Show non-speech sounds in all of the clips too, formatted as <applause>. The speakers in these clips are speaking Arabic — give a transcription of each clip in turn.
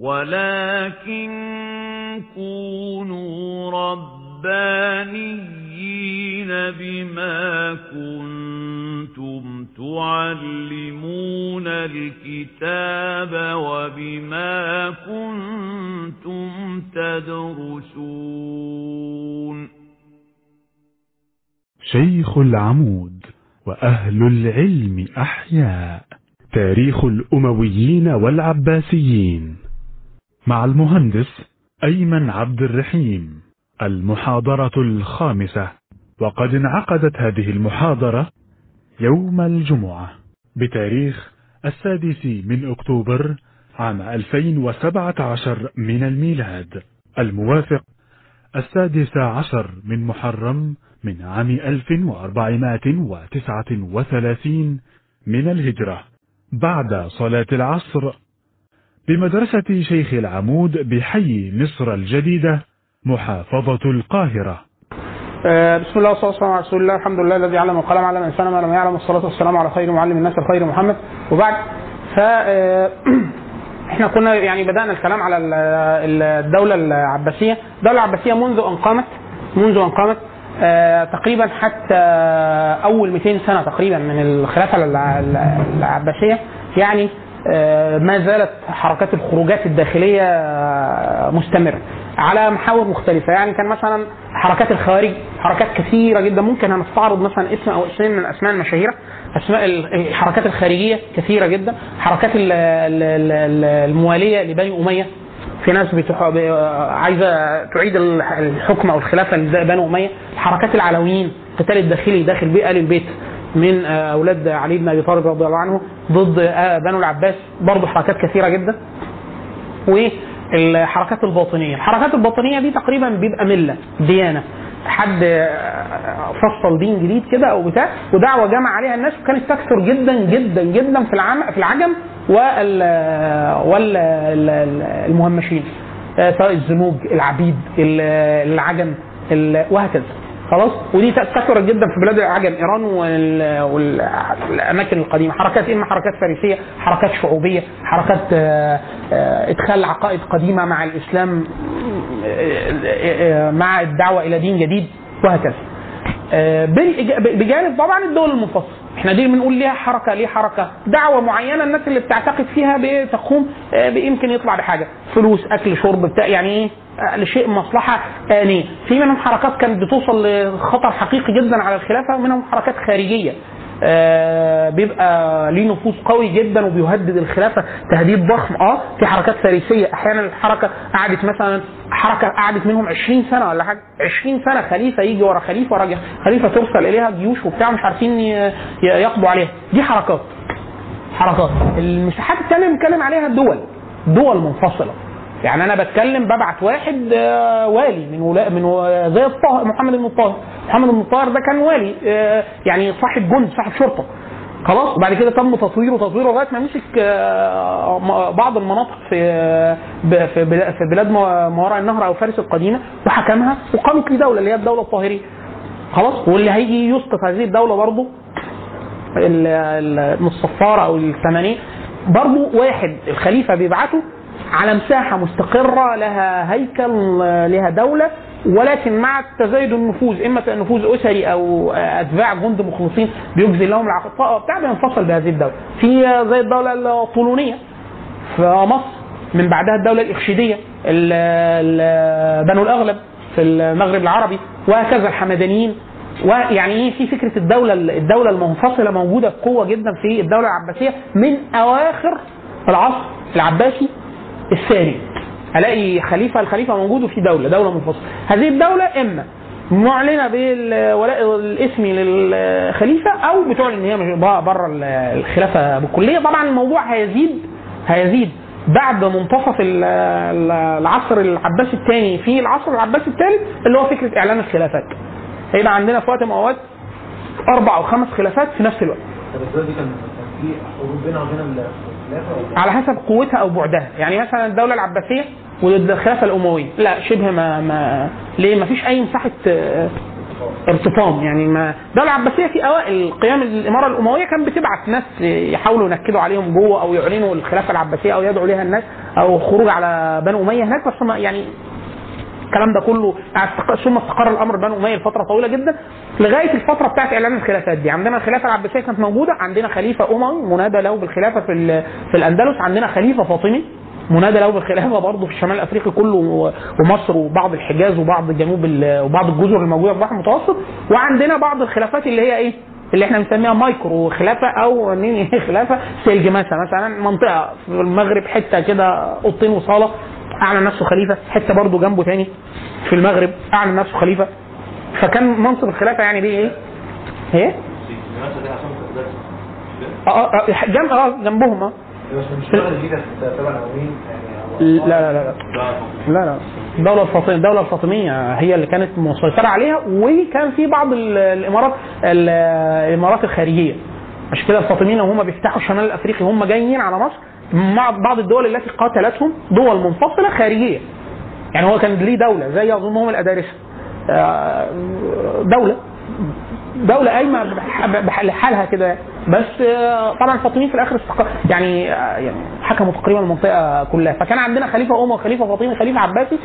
ولكن كونوا ربانيين بما كنتم تعلمون الكتاب وبما كنتم تدرسون شيخ العمود وأهل العلم أحياء تاريخ الأمويين والعباسيين. مع المهندس أيمن عبد الرحيم المحاضرة الخامسة. وقد انعقدت هذه المحاضرة يوم الجمعة بتاريخ السادس من أكتوبر عام 2017 من الميلاد الموافق السادس عشر من محرم من عام 1439 من الهجرة بعد صلاة العصر بمدرسة شيخ العمود بحي مصر الجديدة محافظة القاهرة. آه، بسم الله والصلاة والسلام على رسول الله. الحمد لله الذي علم القلم علم الإنسان ما لم يعلم. الصلاه والسلام على خير معلم الناس الخير محمد. وبعد ف آه، <clears throat> إحنا كنا يعني بدأنا الكلام على ال- ال- الدولة العباسية. الدولة العباسية منذ أن قامت منذ أن قامت آه، تقريبا حتى أول 200 سنة تقريبا من الخلافة الع- الع- العباسية. يعني ما زالت حركات الخروجات الداخلية آه، مستمرة على محاور مختلفة. يعني كان مثلا حركات الخوارج حركات كثيرة جدا. ممكن هنستعرض مثلا اسم أو اسمين من الأسماء المشاهيره أسماء ال- الحركات الخارجية كثيرة جدا. حركات ال- ال- ال- الموالية لبني أمية. في ناس. ب- عايزة تعيد ال- الحكم أو الخلافه لبني أمية. حركات العلويين القتال الداخلي داخل بيئة ال البيت من أولاد علي بن أبي طالب رضي الله عنه ضد آه، بنو العباس. برضه حركات كثيرة جدا. والحركات الباطنية. الحركات الباطنية دي تقريبا بيبقى ملة ديانة. حد آه، فصل دين جديد كده أو بتاع ودعوة جمع عليها الناس وكانت تكثر جدا جدا جدا في العم في العجم وال وال ال- المهمشين. آه، سواء الزنوج العبيد ال- العجم ال- وهكذا. خلاص؟ ودي كثرت جدا في بلاد العجم إيران وال- والاماكن القديمة. حركات اما حركات فارسية حركات شعوبية حركات آه، آه، إدخال عقائد قديمة مع الإسلام آه، مع الدعوة إلى دين جديد وهكذا. بجانب طبعا الدول المنفصله إحنا دي بنقول ليها حركة ليه حركة؟ دعوة معينة الناس اللي بتعتقد فيها بتقوم آه، يمكن يطلع بحاجة. فلوس أكل شرب بتاع يعني إيه؟ آه، لشيء مصلحة آنية. في منهم حركات كانت بتوصل لخطر حقيقي جدا على الخلافة ومنهم حركات خارجية. آه، بيبقى ليه نفوذ قوي جدا وبيهدد الخلافة. تهديد ضخم آه في حركات فارسية. أحيانا الحركة قعدت مثلا حركة قعدت منهم 20 سنة ولا حاجة. 20 سنة خليفة يجي ورا خليفة ورا خليفة ترسل إليها جيوش وبتاع مش عارفين يقضوا عليها. دي حركات. حركات. المساحات الثانية بنتكلم عليها دول. دول منفصلة. يعني أنا بتكلم ببعت واحد آه، والي من ولا من زي الطاهر محمد بن الطاهر. محمد بن الطاهر ده كان والي آه، يعني صاحب جند صاحب شرطة. خلاص وبعد كده تم تطويره تطويره لغاية ما مسك آه، بعض المناطق في في بلا- في بلاد ما وراء النهر أو فارس القديمة وحكمها وقامت ليه دوله اللي هي الدولة الطاهرية. خلاص واللي هيجي يسقط هذه الدولة برضه ال- ال- الصفارة أو الثمانية برضه واحد الخليفة بيبعته على مساحة مستقرة لها هيكل لها دولة ولكن مع تزايد النفوذ إما نفوذ أسري أو أتباع جند مخلصين بيجزي لهم العطاء بتاع بينفصل بهذه الدولة. في زي الدولة الطولونيه في مصر من بعدها الدولة الإخشيدية ال- ال- بنو الأغلب في المغرب العربي وهكذا الحمدانيين ويعني إيه في فكرة الدولة الدولة المنفصلة موجودة بقوة جدا في الدولة العباسية من أواخر العصر العباسي الثاني. ألاقي خليفة الخليفة موجود وفي دولة دولة منفصلة. هذه الدولة إما معلنة بالولاء الإسمي للخليفة أو بتعلن إن هي بره الخلافة بالكلية. طبعا الموضوع هيزيد هيزيد بعد منتصف ال- ال- العصر العباسي الثاني. في العصر العباسي الثالث اللي هو فكرة إعلان الخلافات. هيبقى عندنا في وقت من الأوقات أربع أو خمس خلافات في نفس الوقت. كان في حروب وبين على حسب قوتها أو بعدها. يعني مثلا الدولة العباسية والخلافه الأموية. لا شبه ما ما ليه؟ ما فيش أي مساحة آه، ارتطام يعني ما الدولة العباسية في أوائل قيام الإمارة الأموية كان بتبعت ناس يحاولوا ينكدوا عليهم جوه أو يعلنوا الخلافة العباسية أو يدعوا ليها الناس أو خروج على بنو أمية هناك. بس ما يعني الكلام ده كله ثم استقر الأمر بنو أمية لفترة طويلة جدا. لغاية الفترة بتاعت إعلان الخلافات دي. عندنا الخلافة العباسيه كانت موجودة. عندنا خليفة اموي منادى له بالخلافة في في الأندلس. عندنا خليفة فاطمي منادى له بالخلافة برضه في الشمال الافريقي كله ومصر وبعض الحجاز وبعض جنوب وبعض الجزر الموجودة في البحر المتوسط. وعندنا بعض الخلافات اللي هي إيه؟ اللي إحنا بنسميها مايكرو. خلافة أو <laughs> خلافة سلجماسه مثلا منطقة في المغرب حتة كده أوضتين وصالة أعلن نفسه خليفة. حتة برضه جنبه تاني في المغرب أعلن نفسه خليفة. فكان منصب الخلافة يعني دي إيه؟ إيه؟ آه آه آه، جنب آه جنبهم آه. لا لا لا لا. لا الدولة الفاطمية الدولة الفاطمية هي اللي كانت مسيطرة عليها وكان في بعض ال- الإمارات ال- الإمارات الخارجية. عشان كده الفاطميين وهم بيفتحوا الشمال الأفريقي هم جايين على مصر مع بعض الدول التي قاتلتهم دول منفصلة خارجية. يعني هو كان ليه دولة زي أظنهم الأدارسة. آه، دولة. دولة قايمة لحالها كده بس آه، طبعا الفاطميين في الآخر يعني آه، يعني حكموا تقريبا المنطقة كلها. فكان عندنا خليفة أموي خليفة فاطمي خليفة عباسي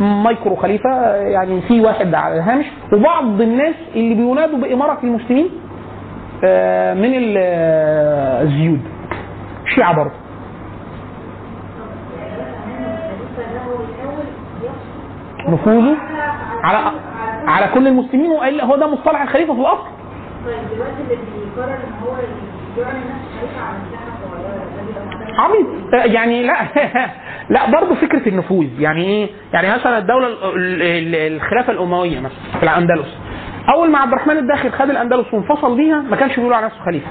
ومايكرو خليفة آه، يعني في واحد على الهامش. وبعض الناس اللي بينادوا بإمارة المسلمين من ال- الزيود. شيعة برضه. نفوذه؟ على على كل المسلمين وقال هو ده مصطلح الخليفة في الأصل. طيب دلوقتي اللي بيقرر إن هو يعلن نفسه خليفة على عبيط آه، يعني لا. <laughs> لا برضه فكرة النفوذ. يعني إيه؟ يعني مثلا الدولة ال- ال- الخلافة الأموية مثلا في الأندلس. أول ما عبد الرحمن الداخل خد الأندلس وانفصل بيها ما كانش بيقول على نفسه خليفة.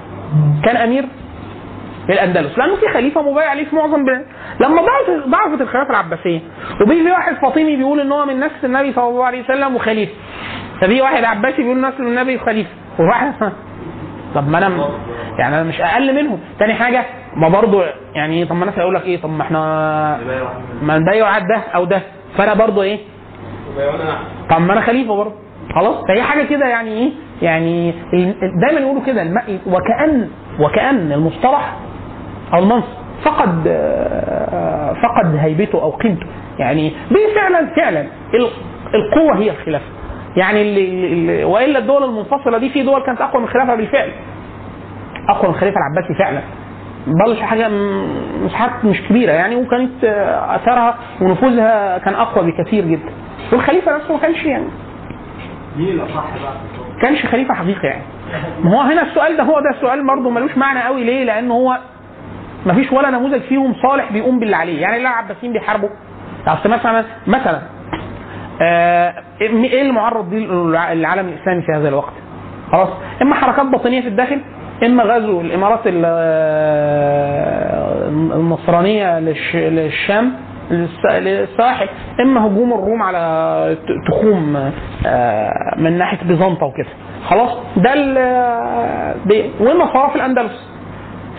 كان أمير. للاندلس لأنه في خليفة مبايع عليه في معظم بلاد لما ضعفت ضعفت الخلافة العباسية. وبيجي واحد فاطمي بيقول إن هو من نسل النبي صلى الله عليه وسلم وخليفة. فبيجي واحد عباسي بيقول نسل النبي وخليفة. وواحد <laughs> طب ما أنا يعني أنا مش أقل منهم. تاني حاجة ما برضه يعني طب ما الناس هيقول لك إيه؟ طب ما إحنا ما نبايع ده أو ده. فأنا برضه إيه؟ طب ما أنا خليفة برضه خلاص؟ فهي حاجة كده يعني إيه؟ يعني دايما يقولوا كده. وكان وكأن المصطلح المنصب. فقد فقد هيبته أو قيمته. يعني دي فعلا فعلا ال- القوة هي الخلافة. يعني اللي وإلا الدول المنفصلة دي في دول كانت أقوى من الخلافه بالفعل. أقوى من الخليفه العباسي فعلا. بل حاجة م- مساحات مش كبيرة. يعني وكانت أثرها ونفوذها كان أقوى بكثير جدا. والخليفة نفسه ما كانش يعني. مين الأصح بقى؟ كانش خليفة حقيقي يعني. ما هو هنا السؤال ده هو ده السؤال برضه ملوش معنى قوي ليه؟ لأن هو ما فيش ولا نموذج فيهم صالح بيقوم باللي عليه. يعني لا العباسيين بيحاربوا اصل مثلا مثلا آه، إيه المعرض دي العالم الإسلامي في هذا الوقت؟ خلاص إما حركات باطنية في الداخل إما غزو الإمارات ال- آه، النصرانية للش- للشام للس- للساحل إما هجوم الروم على تخوم آه، من ناحية بيزنطة وكده. خلاص ده والنصارى في الأندلس.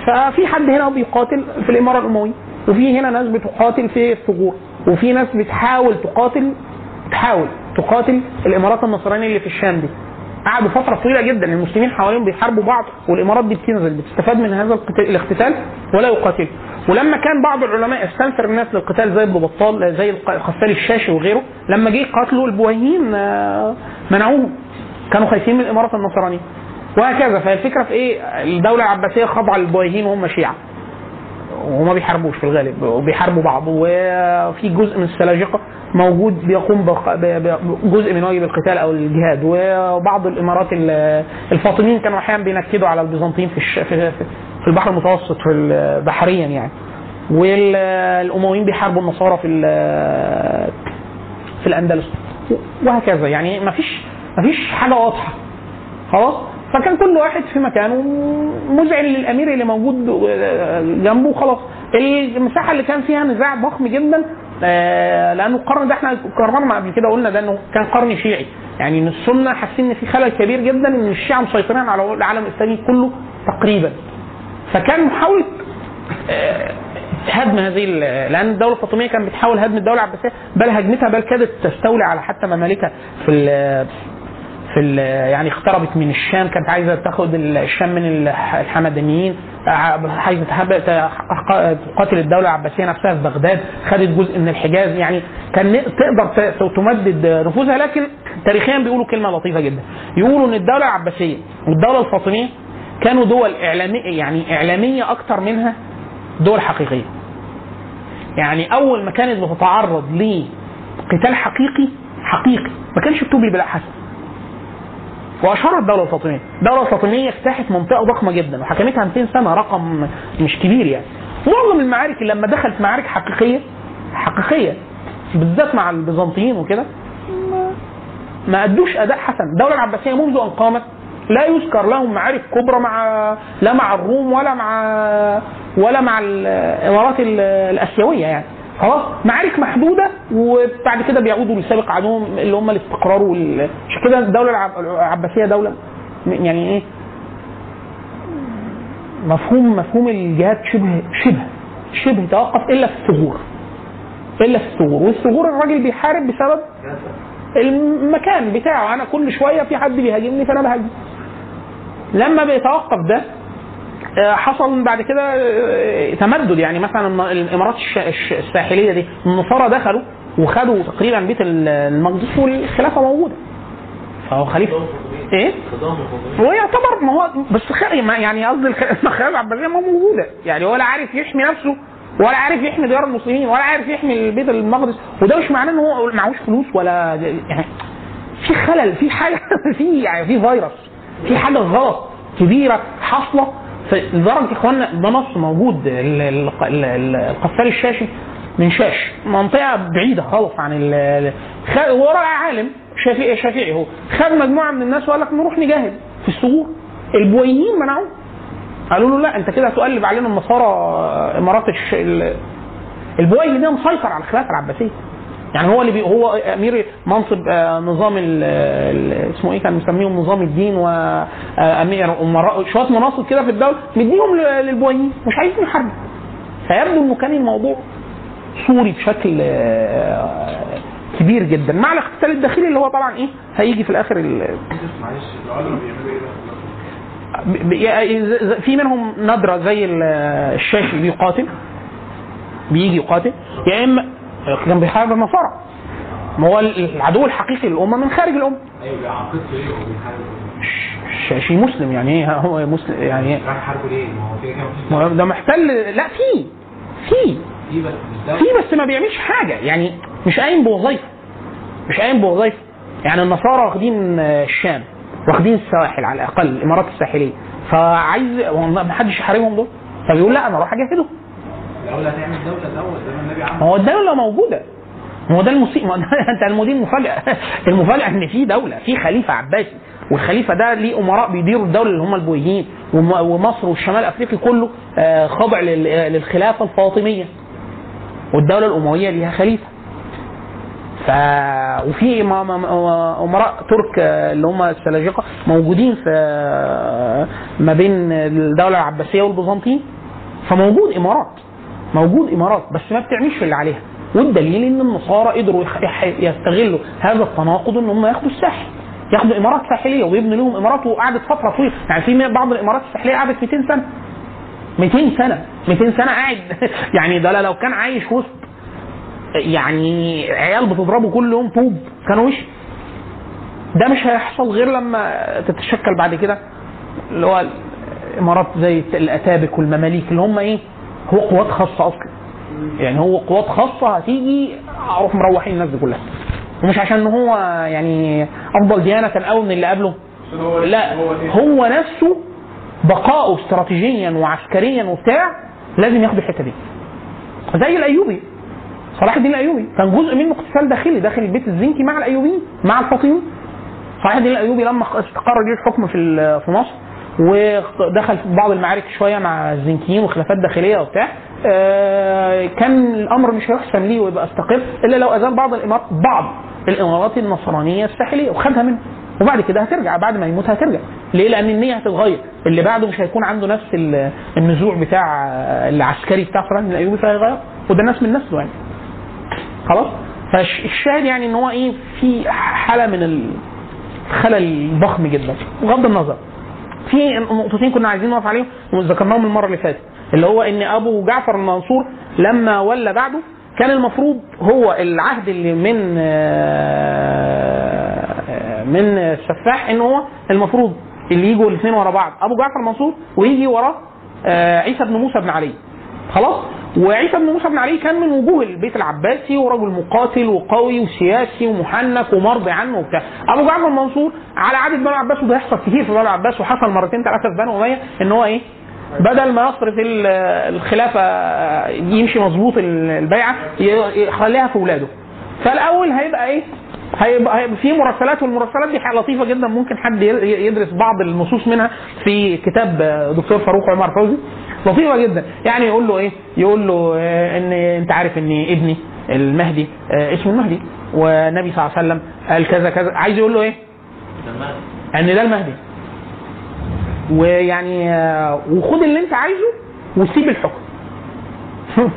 ففي حد هنا بيقاتل في الإمارة الامويه وفي هنا ناس بتقاتل في الثغور وفي ناس بتحاول تقاتل تحاول تقاتل الإمارات النصرانية اللي في الشام دي. قعدوا فترة طويلة جدا المسلمين حواليهم بيحاربوا بعض والإمارات دي بتنزل بتستفاد من هذا الاقتتال ولا يقاتل. ولما كان بعض العلماء استنفر الناس للقتال زي ابن بطال زي القفال الشاشي وغيره لما جه قاتلوا البويهيين آه، منعوهم. كانوا خايفين من الإمارات النصرانية. وهكذا. فالفكرة في إيه؟ الدولة العباسية خاضعة للبويهيين وهم شيعة. وهما بيحاربوش في الغالب وبيحاربوا بعض. وفي جزء من السلاجقة موجود بيقوم بجزء من واجب القتال أو الجهاد. وبعض الإمارات ال- الفاطميين كانوا أحيانا بينكدوا على البيزنطيين في في البحر المتوسط في بحريا يعني. والامويين بيحاربوا النصارى في في الأندلس. وهكذا يعني. ما فيش ما فيش حاجة واضحة. خلاص؟ فكان كل واحد في مكانه مزعل للأمير اللي موجود جنبه خلاص. المساحة اللي كان فيها نزاع ضخم جدا آه، لأنه القرن ده إحنا قررنا قبل كده قلنا ده إنه كان قرن شيعي. يعني إن السنة حاسين إن في خلل كبير جدا إن الشيعة مسيطرين على العالم الإسلامي كله تقريبا. فكان محاولة آه، هدم هذه لأن الدولة الفاطمية كانت بتحاول هدم الدولة العباسية بل هجمتها بل كادت تستولي على حتى ممالكها في في يعني اقتربت من الشام كانت عايزة تاخد الشام من الح- الحمدانيين ع- عايزة تقاتل الدولة العباسية نفسها في بغداد خدت جزء من الحجاز. يعني كان تقدر تمدد نفوذها لكن تاريخيا بيقولوا كلمة لطيفة جدا. يقولوا إن الدولة العباسية والدولة الفاطمية كانوا دول اعلاميه يعني إعلامية أكتر منها دول حقيقية. يعني أول ما كانت بتتعرض لقتال حقيقي حقيقي ما كانش بتبلي بلا حسن. واشهرت الدولة الفاطمية، الدولة الفاطمية افتتحت منطقة ضخمة جدا وحكمتها 200 سنة رقم مش كبير يعني. معظم المعارك لما دخلت معارك حقيقية حقيقية بالذات مع البيزنطيين وكده ما- أدوش أداء حسن، الدولة العباسية منذ أن قامت لا يذكر لهم معارك كبرى مع لا مع الروم ولا مع ولا مع الإمارات ال- الآسيوية يعني. خلاص معارك محدودة وبعد كده بيعودوا لسابق عدوهم اللي هم الاستقرار وال... عشان كده الدولة العب- العباسية دولة يعني إيه؟ مفهوم مفهوم الجهاد شبه شبه شبه توقف إلا في الثغور إلا في الثغور والثغور الراجل بيحارب بسبب المكان بتاعه أنا كل شوية في حد بيهاجمني فأنا بهاجم. لما بيتوقف ده حصل بعد كده آه، تمدد. يعني مثلا الإمارات الساحلية دي النصارى دخلوا وخدوا تقريبا بيت ال- المقدس والخلافة موجودة. فهو خليفة. إيه؟ هو يعتبر ما هو بس يعني قصدي الخ- <laughs> الخلافه العباسيه ما موجودة. يعني ولا عارف يحمي نفسه ولا عارف يحمي ديار المسلمين ولا عارف يحمي البيت المقدس. وده مش معناه إن هو معهوش فلوس ولا يعني في خلل في حاجة <laughs> في يعني في فيروس في حاجة غلط كبيرة حاصلة لدرجه يا اخوانا ده نص موجود. ال- ال- ال- القفال الشاشي من شاش. منطقة بعيدة خالص عن ال- هو راجل عالم. شافعي شافعي هو. خد مجموعة من الناس وقال لك نروح نجاهد في الثغور البويهيين منعوه. قالوا له لا أنت كده هتقلب علينا النصارى إمارات الش... ال- البويهي ده مسيطر على الخلافه العباسية. يعني هو اللي بي هو أمير منصب آه، نظام اسمه إيه كان مسميهم نظام الدين وامير أمراء شوية مناصب كده في الدولة مديهم ل- للبويهيين مش عايزين يحاربوا فيبدو إنه كان الموضوع صوري بشكل آه، كبير جدا. مع الاقتتال الداخلي اللي هو طبعا إيه؟ هيجي في الآخر ب- في منهم نادرة زي ال- الشاشي بيقاتل بيجي يقاتل. يا إما كان بيحارب النصارى ما هو العدو الحقيقي للأمة من خارج الأمة. أيوه بيعاقبوا إيه؟ الشاشي مسلم يعني إيه؟ هو مسلم يعني. إيه راح ليه؟ ما هو ده محتل. لا في في في بس ما بيعملش حاجة. يعني مش قايم بوظيفة. مش قايم بوظيفة. يعني النصارى واخدين الشام واخدين السواحل على الأقل الإمارات الساحلية. فعايز ما حدش يحاربهم دول؟ فبيقول لا أنا أروح أجاهدهم. الاولى هتعمل دوله زي ما النبي ما عمل. هو الدولة موجودة. ما هو ده ما ده- <laughs> أنت المدير مفاجأة. المفاجأة إن في دولة في خليفة عباسي. والخليفة ده ليه أمراء بيديروا الدولة اللي هم البويهيين وم- ومصر والشمال الافريقي كله آه، خاضع لل- للخلافة الفاطمية. والدولة الأموية ليها خليفة. ف وفي أمراء ترك آه، اللي هم السلاجقة موجودين في آه، ما بين الدولة العباسية والبيزنطيين. فموجود إمارات. موجود إمارات بس ما بتعملش اللي عليها. والدليل إن النصارى قدروا يستغلوا هذا التناقض إن هم ياخدوا الساحل. ياخدوا إمارات ساحلية ويبنوا لهم إمارات وقعدت فترة طويلة. يعني في بعض الإمارات الساحلية قعدت 200 سنة. 200 سنة. 200 سنة قاعد. <laughs> يعني ده لو كان عايش وسط يعني عيال بتضربه كل يوم طوب. كانوا وش ده مش هيحصل غير لما تتشكل بعد كده اللي هو الإمارات زي الأتابك والمماليك اللي هم إيه؟ هو قوات خاصة أصلا. يعني هو قوات خاصة هتيجي أروح مروحين الناس دي كلها. ومش عشان هو يعني أفضل ديانة قوي من اللي قبله. لا هو نفسه. بقائه استراتيجيا وعسكريا وبتاع لازم ياخد الحتة دي. زي الأيوبي. صلاح الدين الأيوبي. كان جزء منه اقتتال داخلي. داخل البيت الزنكي مع الأيوبيين مع الفاطميين. صلاح الدين الأيوبي لما استقر جه الحكم في في مصر ودخل في بعض المعارك شوية مع الزنكيين وخلافات داخلية وبتاع. آه، كان الأمر مش هيحسن ليه ويبقى استقر إلا لو ازال بعض الإمارات بعض الإمارات النصرانية الساحلية وخدها منه. وبعد كده هترجع بعد ما يموت هترجع. ليه؟ لأن النية هتتغير. اللي بعده مش هيكون عنده نفس ال- النزوع بتاع العسكري بتاع الدين الايوبي فهيغير وده ناس من نسله يعني. خلاص؟ فالشاهد يعني إن هو إيه في حالة من ال... خلل ضخم جدا بغض النظر. في نقطتين كنا عايزين نقف عليهم وذكرناهم المرة اللي فاتت. اللي هو إن أبو جعفر المنصور لما ولى بعده كان المفروض هو العهد اللي من آه، من السفاح إن هو المفروض اللي يجوا الاثنين ورا بعض. أبو جعفر المنصور ويجي وراه آه، عيسى بن موسى بن علي. خلاص؟ وعيسى بن موسى بن علي كان من وجوه البيت العباسي ورجل مقاتل وقوي وسياسي ومحنك ومرضي عنه وبتاع. أبو جعفر المنصور على عاده بنو العباس وده يحصل كتير في بنو العباس وحصل مرتين ثلاثة في بنو أمية إن هو إيه؟ بدل ما يصرف ال- الخلافة يمشي مظبوط البيعة يخليها في اولاده فالأول هيبقى إيه؟ هيبقى, هيبقى في مراسلات والمراسلات دي حاجة لطيفة جدا ممكن حد يدرس بعض النصوص منها في كتاب دكتور فاروق عمر فوزي. لطيفه جدا. يعني يقول له إيه؟ يقول له آه، إن أنت عارف إن ابني المهدي آه، اسمه المهدي. والنبي صلى الله عليه وسلم قال كذا كذا. عايز يقول له إيه؟ إن ده المهدي. ويعني آه، وخد اللي أنت عايزه وسيب الحكم. <laughs>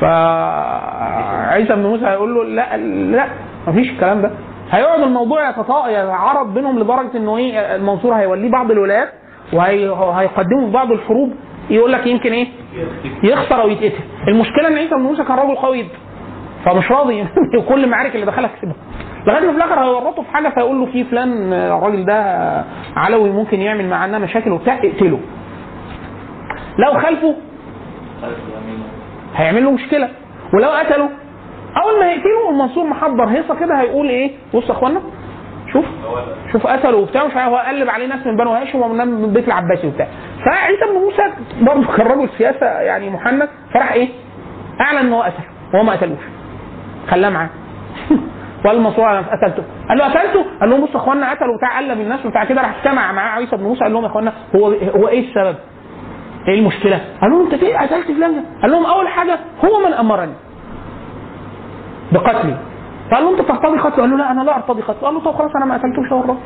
فعيسى بن موسى هيقول له لا لا مفيش الكلام ده. هيقعد الموضوع يتعرض بينهم لدرجة إنه إيه المنصور هيوليه بعض الولايات. وهيقدموا في بعض الحروب يقول لك يمكن إيه؟ يخسر أو يتقتل. المشكلة إن عيسى بن موسى كان راجل قوي فمش راضي <laughs> كل المعارك اللي دخلها كسبها. لغاية ما في الآخر هيورطه في حاجة فيقول له في فلان الراجل ده علوي ممكن يعمل معانا مشاكل وبتاع اقتله. لو خلفه هيعمل له مشكلة. ولو قتله أول ما يقتله المنصور محضر هيصة كده هيقول إيه؟ بص يا أخوانا شوف شوف قتله وبتاع مش هو قلب عليه ناس من بنو هاشم ومن من البيت العباسي وبتاع. فعيسى بن موسى برضه كان رجل سياسة يعني محنك فراح إيه؟ أعلن إن هو قتله وهو ما قتلوش. خلاه معاه. <laughs> وقال المنصور أنا قتلته. قال له قتلته؟ قال لهم بصوا يا أخوانا قتلوا بتاع قلب الناس وبتاع كده راح اجتمع معاه عيسى بن موسى قال لهم يا أخوانا هو هو إيه السبب؟ إيه المشكلة؟ قالوا له أنت إيه قتلت فلان؟ قال لهم أول حاجة هو من أمرني بقتلي. فقال له انت ترتضي قتله؟ قال له لا أنا لا أرتضي قتله قال له طب خلاص أنا ما قتلتوش والله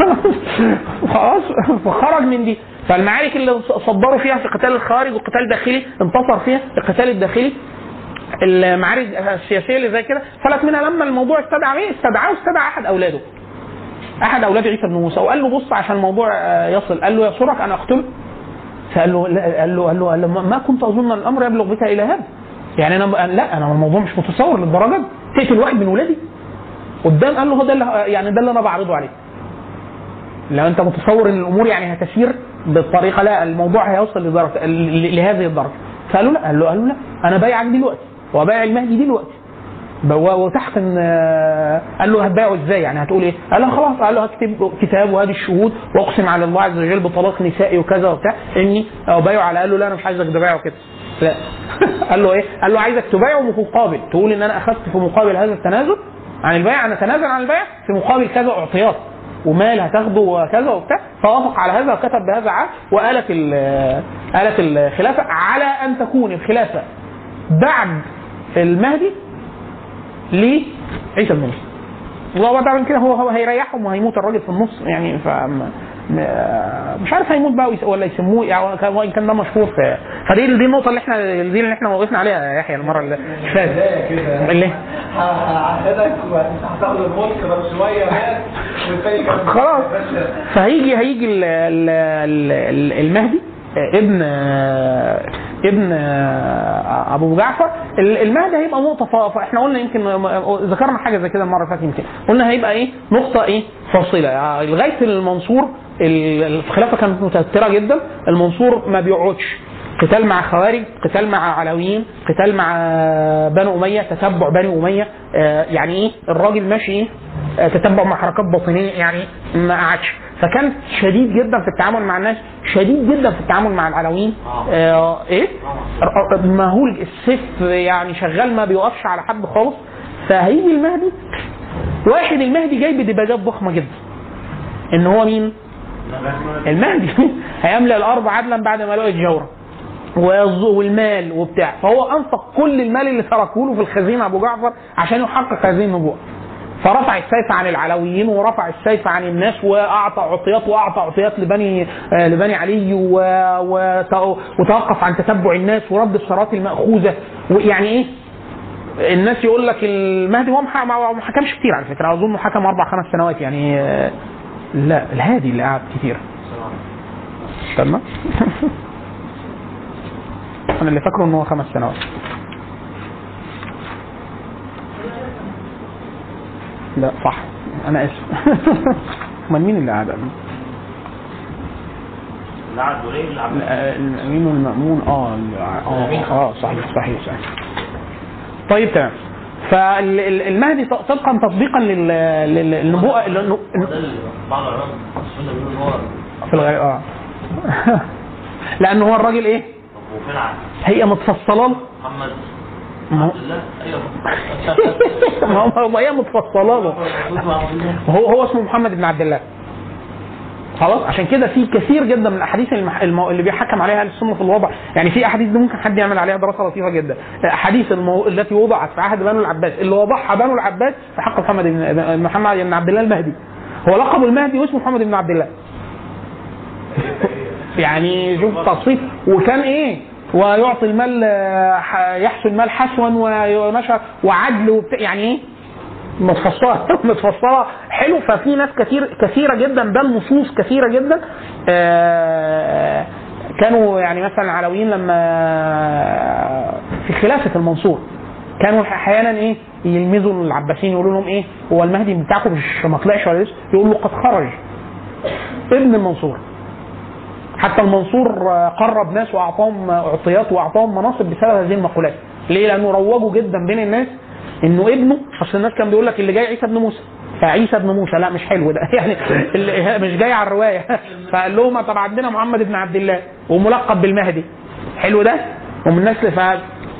<laughs> خلاص فخرج من دي. فالمعارك اللي صدروا فيها في قتال الخارج وقتال داخلي انتصر فيها القتال الداخلي. المعارك السياسية اللي زي كده فلت منها لما الموضوع استدعى مين؟ استدعاه واستدعى أحد أولاده. أحد أولاد عيسى بن موسى. وقال له بص عشان الموضوع يصل. قال له يسرك ان أقتله. فقال له لا قال له قال له, قال له ما- كنت أظن الأمر يبلغ بك إلى هذا. يعني أنا لا أنا الموضوع مش متصور للدرجة دي. تقتل واحد من ولادي؟ قدام قال له هو ده اللي يعني ده اللي أنا بعرضه عليك لو أنت متصور إن الأمور يعني هتسير بالطريقة لا الموضوع هيوصل لدرجة لهذه الدرجة. فقالوا لا قال له قال له لا أنا بايعك دلوقتي وبايع المهدي دلوقتي. وتحت ان آه، قال له هتبايعه إزاي؟ يعني هتقول إيه؟ قال له خلاص قال له هكتب كتاب وهذه الشهود وأقسم على الله عز وجل بطلاق نسائي وكذا وبتاع إني أبايعه على قال له لا أنا مش عايزك تبايعه كده. لا. <laughs> قال له إيه؟ قال له عايزك تبايعه مقابل. تقول إن أنا أخذت في مقابل هذا التنازل عن البيع. أنا اتنازل عن البيع في مقابل كذا اعطيات ومال هتاخده وكذا وبتاع. فوافق على هذا وكتب بهذا عقد. وآلت ال- آلت الخلافة على أن تكون الخلافة بعد المهدي لعيسى بن وهو طبعا كده هو هو هيريحهم وهيموت الراجل في النص. يعني ف مش عارف هيموت بقى ولا يسموه يعني كان- وان كان ده مشهور في فدي دي النقطة اللي إحنا دي اللي إحنا وقفنا عليها يا يحيى المرة اللي فاتت اللي هعهدك وهتاخد الملك بس شوية خلاص. فهيجي هيجي ال- ال- ال- ال- المهدي. ابن ابن أبو جعفر. ال- المهدي هيبقى نقطة فاحنا قلنا يمكن ذكرنا حاجة زي كده المرة اللي فاتت يمكن. قلنا هيبقى إيه؟ نقطة إيه؟ فاصله آه، لغاية المنصور ال- الخلافة كانت متوترة جدا. المنصور ما بيقعدش. قتال مع خوارج قتال مع علويين قتال مع بنو أمية تتبع بني أمية. آه، يعني إيه؟ الراجل ماشي إيه؟ آه، تتبع مع حركات باطنية. يعني ما قعدش. فكان شديد جدا في التعامل مع الناس شديد جدا في التعامل مع العلويين آه. إيه؟ ر- مهول السيف يعني شغال ما بيوقفش على حد خالص. فهيجي المهدي واحد المهدي جاي بدباجات ضخمة جدا. إن هو مين؟ المهدي. <laughs> هيملأ الأرض عدلا بعد ما جورا والز- والمال وبتاع. فهو أنفق كل المال اللي تركه له في الخزينة أبو جعفر عشان يحقق هذه النبوءه فرفع السيف عن العلويين ورفع السيف عن الناس وأعطى عطيات وأعطى عطيات لبني آه، لبني علي وتوقف عن تتبع الناس ورد الثروات المأخوذة. ويعني إيه؟ الناس يقول لك المهدي هو ما حكمش كتير على فكرة أظن حكم أربع خمس سنوات يعني آه، لا الهادي اللي قعد كتير. استنى. <laughs> أنا اللي فاكره ان هو خمس سنوات. لا صح. أنا اسف <laughs> أمال مين اللي لا، الامين والمامون آه آه آه صحيح صحيح صحيح. طيب تمام. فالمهدي طبقا تطبيقا لل- لل- للنبوءة بعض العلماء في الغالب آه. <laughs> لأن هو الراجل إيه؟ هي متفصله له محمد ما <laughs> هو- ما هي متفصلة له. هو هو اسمه محمد بن عبد الله. خلاص؟ عشان كده في كثير جدا من الأحاديث المح... المو... اللي بيحكم عليها أهل السنة في الوضع. يعني في أحاديث دي ممكن حد يعمل عليها دراسة لطيفة جدا. أحاديث المو... التي وضعت في عهد بنو العباس اللي وضعها بنو العباس في حق محمد بن محمد بن عبد الله المهدي. هو لقب المهدي واسمه محمد بن عبد الله. <laughs> يعني شوف تصفيف وكان إيه؟ ويعطي المال يحسن المال حسوا ومشى وعدل يعني إيه؟ متفصلة <laughs> متفصلة. حلو. ففي ناس كثير كثيرة جدا بل نصوص كثيرة جدا. آه، كانوا يعني مثلا العلويين لما في خلافة المنصور كانوا أحيانا إيه؟ يلمزوا العباسيين يقولوا لهم إيه؟ هو المهدي بتاعكم مش ما طلعش ولا لسه؟ يقول له قد خرج ابن المنصور. حتى المنصور قرب ناس وأعطاهم اعطيات وأعطاهم مناصب بسبب هذه المقولات. ليه؟ لأنه روجوا جدا بين الناس إنه ابنه أصل الناس كان بيقول لك اللي جاي عيسى ابن موسى. فعيسى ابن موسى لا مش حلو ده. <laughs> يعني <laughs> مش جاي على الرواية. <laughs> فقال لهم طب عندنا محمد بن عبد الله وملقب بالمهدي. حلو ده؟ ومن ف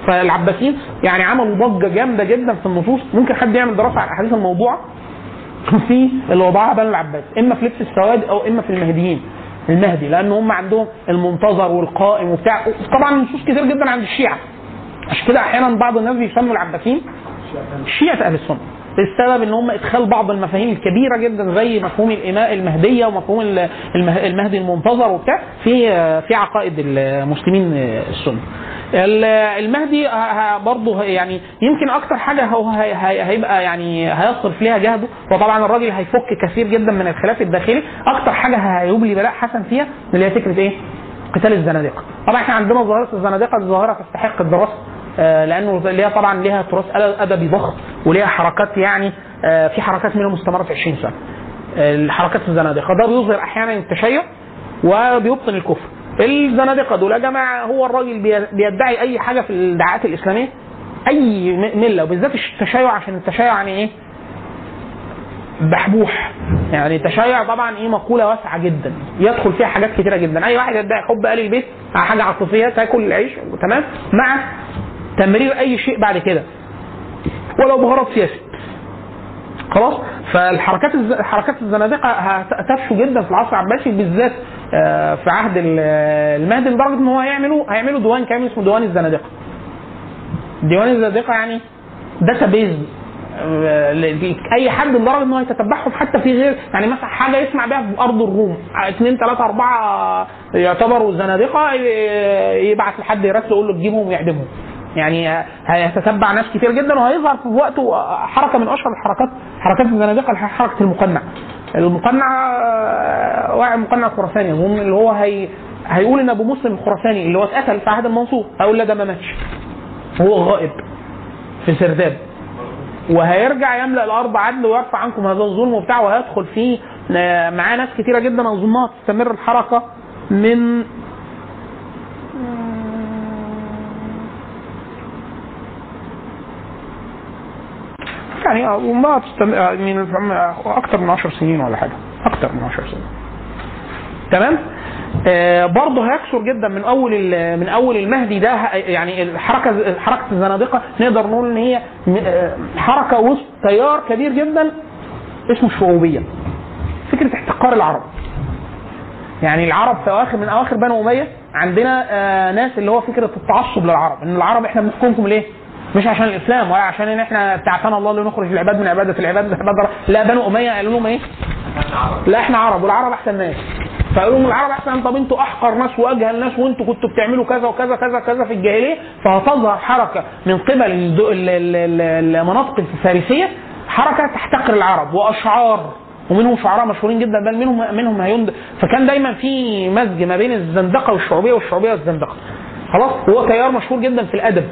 فالعباسيين يعني عملوا ضجة جامدة جدا في النصوص. ممكن حد يعمل دراسة على الاحاديث الموضوعه في اللي وضعها بنو العباس إما في لبس السواد أو إما في المهديين. المهدي لأن هم عندهم المنتظر والقائم وبتاع. طبعا نصوص كتير جدا عند الشيعة. عشان كده أحيانا بعض الناس بيسموا العباسيين شيعة أهل السنة. السبب إن هم إدخال بعض المفاهيم الكبيرة جدا زي مفهوم الاماء المهدية ومفهوم ال- المه- المهدي المنتظر وبتاع في في عقائد المسلمين السنة. ال- المهدي برضه يعني يمكن أكتر حاجة هو هي- هي- هيبقى يعني هيصرف ليها جهده وطبعا الراجل هيفك كثير جدا من الخلاف الداخلي أكتر حاجة هيبلي بلاء حسن فيها اللي هي فكرة إيه؟ قتال الزنادقة. طبعا إحنا عندنا ظاهره الزنادقة دي ظاهره تستحق الدراسة لأنه ليها طبعا ليها تراث ادبي ضخم وليها حركات يعني آه، في حركات منها مستمرة في 20 سنة. الحركات الزنادقة. ده بيظهر أحيانا التشيع وبيبطن الكفر. الزنادقة دول يا جماعة هو الراجل بي- بيدعي أي حاجة في الدعاءات الإسلامية؟ أي ملة وبالذات التشيع عشان التشيع يعني إيه؟ بحبوح. يعني التشيع طبعا إيه؟ مقولة واسعة جدا. يدخل فيها حاجات كتيرة جدا. أي واحد يدعي حب ال البيت حاجة عاطفية تاكل العيش تمام؟ مع تمرير أي شيء بعد كده. ولو بغرض سياسي. خلاص؟ فالحركات. حركات الزنادقة هتفشو جدا في العصر العباسي بالذات آه، في عهد ال- المهدي لدرجه إن هو هيعملوا هيعملوا ديوان كامل اسمه ديوان الزنادقة. ديوان الزنادقة يعني database أي حد لدرجه إن هو يتتبعهم حتى في غير يعني مثلا حاجة يسمع بيها في أرض الروم. اثنين ثلاثة أربعة يعتبروا زنادقة ي- يبعت لحد يرسل يقول له تجيبهم ويعدمهم. يعني هيتتبع ناس كتير جدا وهيظهر في وقته حركة من أشهر الحركات حركات الزنادقه حركة المقنع. المقنع آه، واحد مقنع خراساني اظن اللي هو هي هيقول إن أبو مسلم الخراساني اللي هو اتقتل في عهد المنصور هيقول لا ده ما ماتش. هو غائب في سرداب. وهيرجع يملأ الأرض عدل ويرفع عنكم هذا الظلم وبتاع وهيدخل فيه آه، معاه ناس كتيرة جدا اظنها تستمر الحركة من يعني اظنها تستمر من أكثر من 10 سنين ولا حاجة. أكثر من 10 سنين. تمام؟ آه برضه هيكثر جدا من أول من أول المهدي ده يعني الحركة حركة الزنادقة. نقدر نقول إن هي آه، حركة وسط تيار كبير جدا اسمه الشعوبية. فكرة احتقار العرب. يعني العرب في اواخر من أواخر بنو أمية عندنا آه ناس اللي هو فكرة التعصب للعرب. إن العرب إحنا بنحكمكم ليه؟ مش عشان الإسلام ولا عشان إن إحنا بتاعتنا الله اللي نخرج العباد من عبادة العباد لعباد الله. لا بنو أمية قالوا لهم إيه؟ لا إحنا عرب والعرب أحسن ناس. فقالوا لهم العرب أحسن طب أنتوا أحقر ناس وأجهل ناس وأنتوا كنتوا بتعملوا كذا وكذا كذا كذا في الجاهلية. فهتظهر حركة من قبل المناطق الفارسية حركة تحتقر العرب وأشعار ومنهم شعراء مشهورين جدا بل منهم منهم هيند فكان دايما في مزج ما بين الزندقة والشعوبية والشعوبية والزندقة. خلاص؟ هو تيار مشهور جدا في الأدب.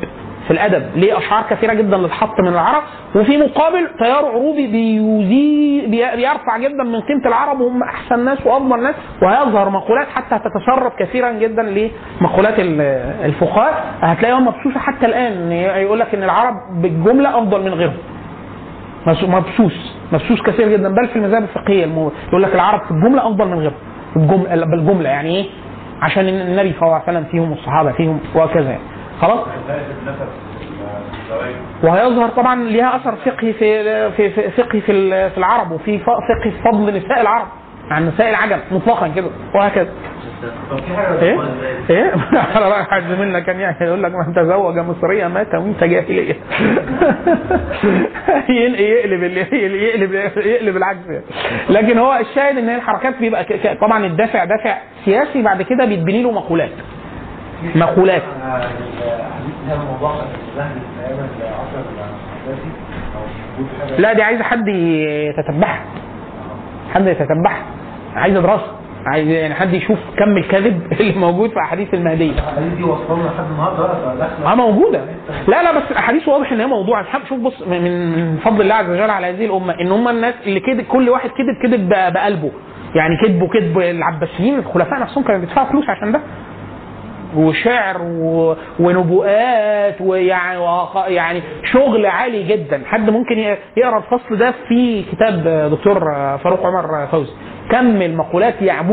في الأدب. ليه؟ أشعار كثيرة جدا للحط من العرب وفي مقابل تيار عروبي بيزي بي- بيرفع جدا من قيمة العرب وهم أحسن ناس وأفضل ناس وهيظهر مقولات حتى تتسرب كثيرا جدا لمقولات ال- الفقهاء. هتلاقيها مبسوسه حتى الآن يقول لك إن العرب بالجملة أفضل من غيرهم. مبسوس مبسوس كثير جدا. بل في المذاهب الفقهية يقول لك العرب في الجمله أفضل من غيرهم. بالجمله بالجملة يعني إيه؟ عشان النبي صلى الله عليه وسلم فيهم والصحابه فيهم وهكذا يعني. خلاص وهيظهر طبعا ليها أثر فقهي في في فقهي في في العرب وفي فقهي في فضل نساء العرب عن نساء العجم مطلقا كده وهكذا إيه؟ إيه؟ على راي حد منا كان يعني يقول لك من تزوج مصريه مات وأنت جاهلية <laughs> يقلب يقلب يقلب العكس يعني. لكن هو الشاهد إن هي الحركات بيبقى طبعا الدافع دافع سياسي بعد كده بيتبني له مقولات مقولات. لا دي عايزة حد يتتبعها. حد يتتبعها. عايزة دراسة. عايز يعني حد يشوف كم الكذب <laughs> اللي موجود في أحاديث المهدية. الحديث دي لحد النهارده آه موجودة. لا لا بس الأحاديث واضح إن هي موضوع. شوف بص من فضل الله عز وجل على هذه الأمة إن هم الناس اللي كده كل واحد كذب كذب بقلبه. يعني كذبوا كذب العباسيين الخلفاء نفسهم كانوا بيدفعوا فلوس عشان ده. وشعر. ونبوءات ويعني يعني شغل عالي جدا حد ممكن يقرأ الفصل ده في كتاب دكتور فاروق عمر فوزي كم المقولات يعني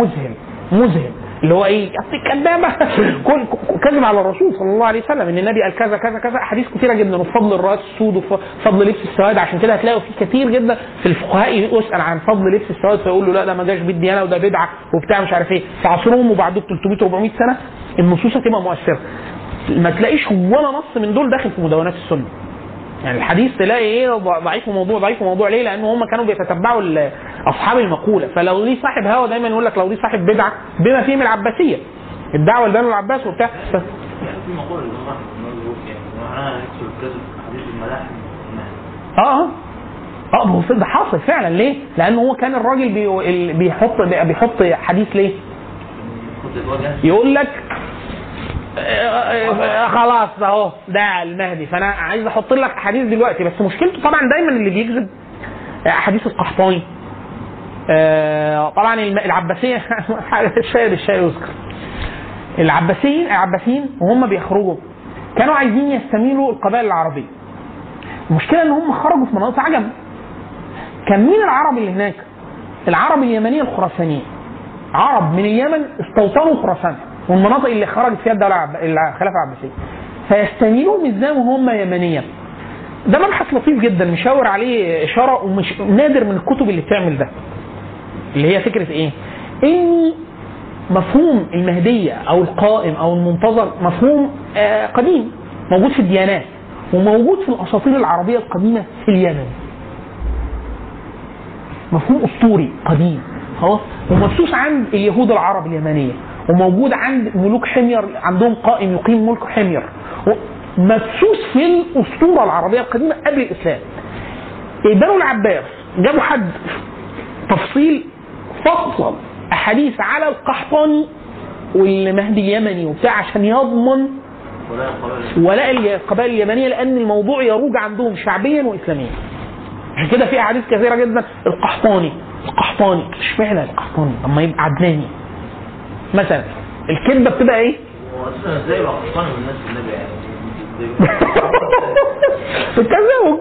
مذهل. اللي هو إيه؟ أصل كذابه كل كذب على الرسول صلى الله عليه وسلم إن النبي قال كذا كذا كذا. احاديث كثيره جدا. وفضل الرأس السود وفضل لبس السواد. عشان كده هتلاقوا في كتير جدا في الفقهاء يسأل عن فضل لبس السواد. فيقول له لا ده ما جاش بالديانه وده بدعة وبتاع مش عارف إيه. في عصرهم وبعد 300 400 سنة النصوص هتبقى مؤثرة. ما تلاقيش ولا نص من دول داخل في مدونات السنة. يعني الحديث تلاقي إيه؟ ضعيف وموضوع ضعيف وموضوع ليه؟ لأن هم كانوا بيتتبعوا اصحاب المقوله فلو ليه صاحب هوا دايما يقول لك لو ليه صاحب بدعه بما فيهم العباسيه الدعوه لبنو العباس وبتاع ف- يعني في يعني حديث الملاحم آه آه آه ما هو ده حاصل فعلا ليه؟ لأن هو كان الراجل بي- بيحط بيحط حديث ليه؟ يقول لك آه، آه، خلاص اهو ده المهدي فانا عايز أحط لك احاديث دلوقتي بس مشكلته طبعا دايما اللي بيكذب احاديث القحطاني آه، طبعا الم- العباسية <laughs> الشاي بالشاي يذكر العباسيين العباسيين وهم بيخرجوا. كانوا عايزين يستميلوا القبائل العربية. المشكلة إن هم خرجوا في مناطق عجم كان مين العرب اللي هناك؟ العرب اليمنية الخراسانية. عرب من اليمن استوطنوا خراسان. والمناطق اللي خرجت فيها الدولة الخلافه العباسية. فيستميلوهم إزاي وهم يمنيا ده مبحث لطيف جدا مشاور عليه إشارة ومش نادر من الكتب اللي بتعمل ده. اللي هي فكرة إيه؟ إن مفهوم المهدية أو القائم أو المنتظر مفهوم آه قديم موجود في الديانات وموجود في الأساطير العربية القديمة في اليمن. مفهوم أسطوري قديم خلاص؟ ومبثوث عند اليهود العرب اليمنية وموجود عند ملوك حمير عندهم قائم يقيم ملك حمير. مبثوث في الأسطورة العربية القديمة قبل الإسلام. بنو العباس جابوا حد تفصيل فصل أحاديث على القحطاني والمهدي اليمني وبتاع عشان يضمن ولاء القبائل اليمنية لأن الموضوع يروج عندهم شعبيا واسلاميا. عشان كده في أحاديث كثيرة جدا القحطاني القحطاني اشمعنى القحطاني؟ أما يبقى عدناني. مثلا الكذبة بتبقى إيه؟ <laughs> هو أساسا إزاي يبقى قحطاني من الناس النبي يعني التزاوج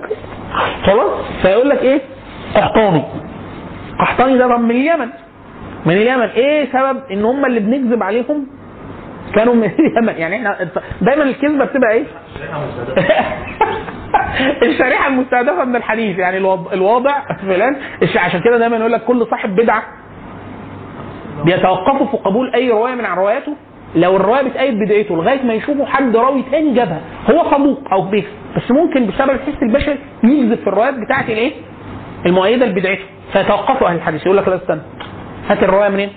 خلاص فيقول لك إيه؟ قحطاني قحطاني ده من اليمن. من اليمن. إيه سبب؟ إن هم اللي بنكذب عليهم كانوا من <laughs> اليمن. يعني إحنا دايما الكذبة بتبقى إيه؟ الشريحة <laughs> المستهدفة من الحديث. يعني الواضع فلان عشان كده دايما يقول لك كل صاحب بدعة بيتوقفوا في قبول أي رواية من رواياته لو الرواية بتأيد بدعته لغاية ما يشوفوا حد راوي تاني جابها هو صدوق أو بيه. بس ممكن بسبب الحس البشري يكذب في الروايات بتاعت الإيه؟ المؤيدة لبدعته. فيتوقفوا أهل الحديث. يقول لك لا استنى هات الرواية منين؟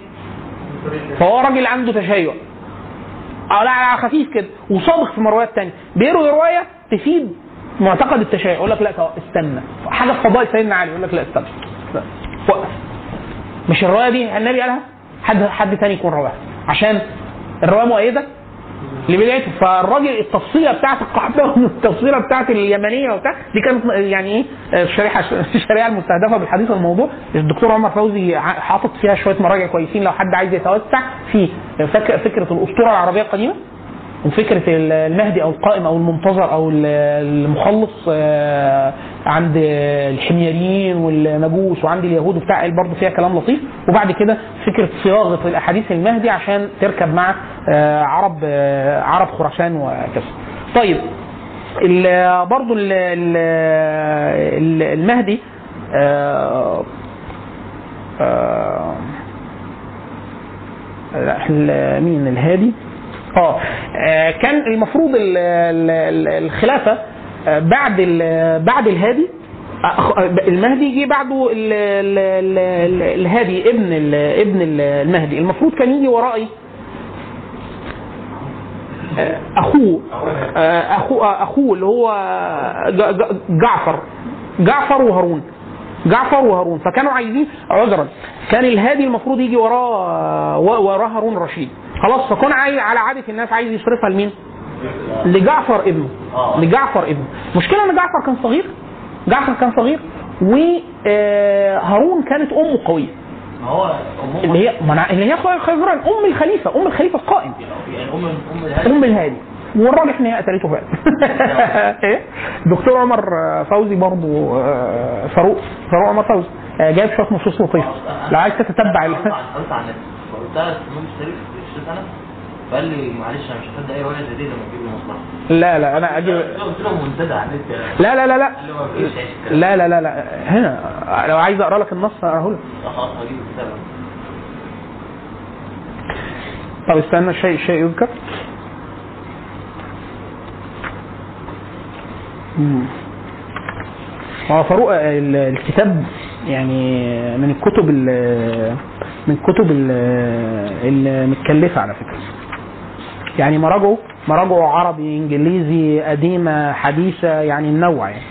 فهو راجل عنده تشيع. لا على خفيف كده. وصادق في روايات تانية. بيروي رواية تفيد معتقد التشيع. يقول لك لا استنى. حاجة في فضائل سيدنا علي. يقول لك لا استنى. وقف. مش الرواية دي النبي قالها؟ حد حد تاني يكون رواها عشان الرواية مؤيدة لبدايته فالراجل التفصيلة بتاعت القحطه <laughs> والتفصيلة بتاعت اليمنية وبتاع دي كانت يعني إيه الشريحه الشريعه <laughs> المستهدفة بالحديث والموضوع. الدكتور عمر فوزي حاطط فيها شوية مراجع كويسين لو حد عايز يتوسع في فك- فكرة الأسطورة العربية القديمة. وفكرة المهدي أو القائم أو المنتظر أو المخلص آه، عند الحميريين والمجوس وعند اليهود وبتاع برضه فيها كلام لطيف وبعد كده فكرة صياغة الأحاديث المهدي عشان تركب مع آه، عرب آه، عرب خراسان وكذا. طيب برضه ال- ال- ال- المهدي آه، آه، مين الهادي آه آه، كان المفروض ال- ال- ال- الخلافة آه، بعد بعد الهادي آه، المهدي جه بعده ال- ال- ال- ال- الهادي ابن ابن ال- المهدي. المفروض كان يجي ورائي آه، أخوه آه، اخوه آه، أخوه اللي هو جعفر جعفر وهارون. جعفر وهارون فكانوا عايزين عذرا. كان الهادي المفروض يجي وراه وراه هارون الرشيد خلاص عايز على عادة الناس عايز يصرفها لمين؟ لجعفر ابنه. لجعفر ابنه. المشكلة إن جعفر كان صغير. جعفر كان صغير. وهارون كانت أمه قوية. هو اللي هي اللي هي أم الخليفة. أم الخليفة القائم. يعني أم الهادي. والراجح ان هي قتلته فعلا. <laughs> إيه؟ دكتور عمر فوزي برضو آه، فاروق فاروق عمر فوزي آه، جايب شوية نصوص لطيفة. لو عايز تتتبع قلت على الشريف اشتريت أنا فقال لي معلش أنا مش هصدق أي روايه دي لما تجيب لي مصلحة. لا لا أنا أجيب قلت له منتدى على النت يعني. لا لا لا لا. لا لا لا لا. هنا لو عايز أقرأ لك النص أقرأه لك. خلاص هجيب الكتاب. طب استنى شيء شيء يذكر. مم. هو فاروق ال- الكتاب يعني من الكتب ال- من الكتب ال- المتكلفة على فكرة. يعني مراجعه مراجعه عربي إنجليزي قديمة حديثة يعني منوع يعني.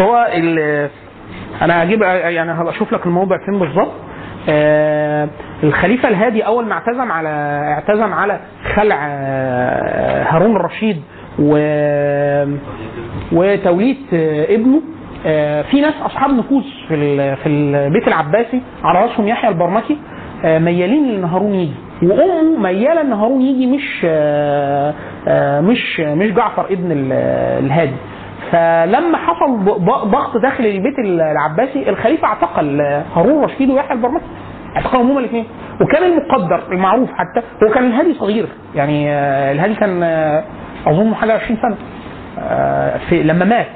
هو أنا هجيب يعني هبقى أشوف لك الموضع فين بالظبط. آه، الخليفة الهادي أول ما اعتزم على اعتزم على خلع آه، هارون الرشيد و وتولية آه، ابنه. آه، في ناس أصحاب نفوذ في في البيت العباسي على رأسهم يحيى البرمكي آه، ميالين إن هارون يجي. وأمه ميالة إن هارون يجي مش آه، مش مش جعفر ابن ال- الهادي. فلما حصل ضغط داخل البيت العباسي الخليفة اعتقل هارون رشيد ويحيى البرمكي اعتقلهم هما الاثنين وكان المقدر المعروف حتى هو كان الهادي صغير يعني آه، الهادي كان آه، أظن حاجة 20 سنة آه، في لما مات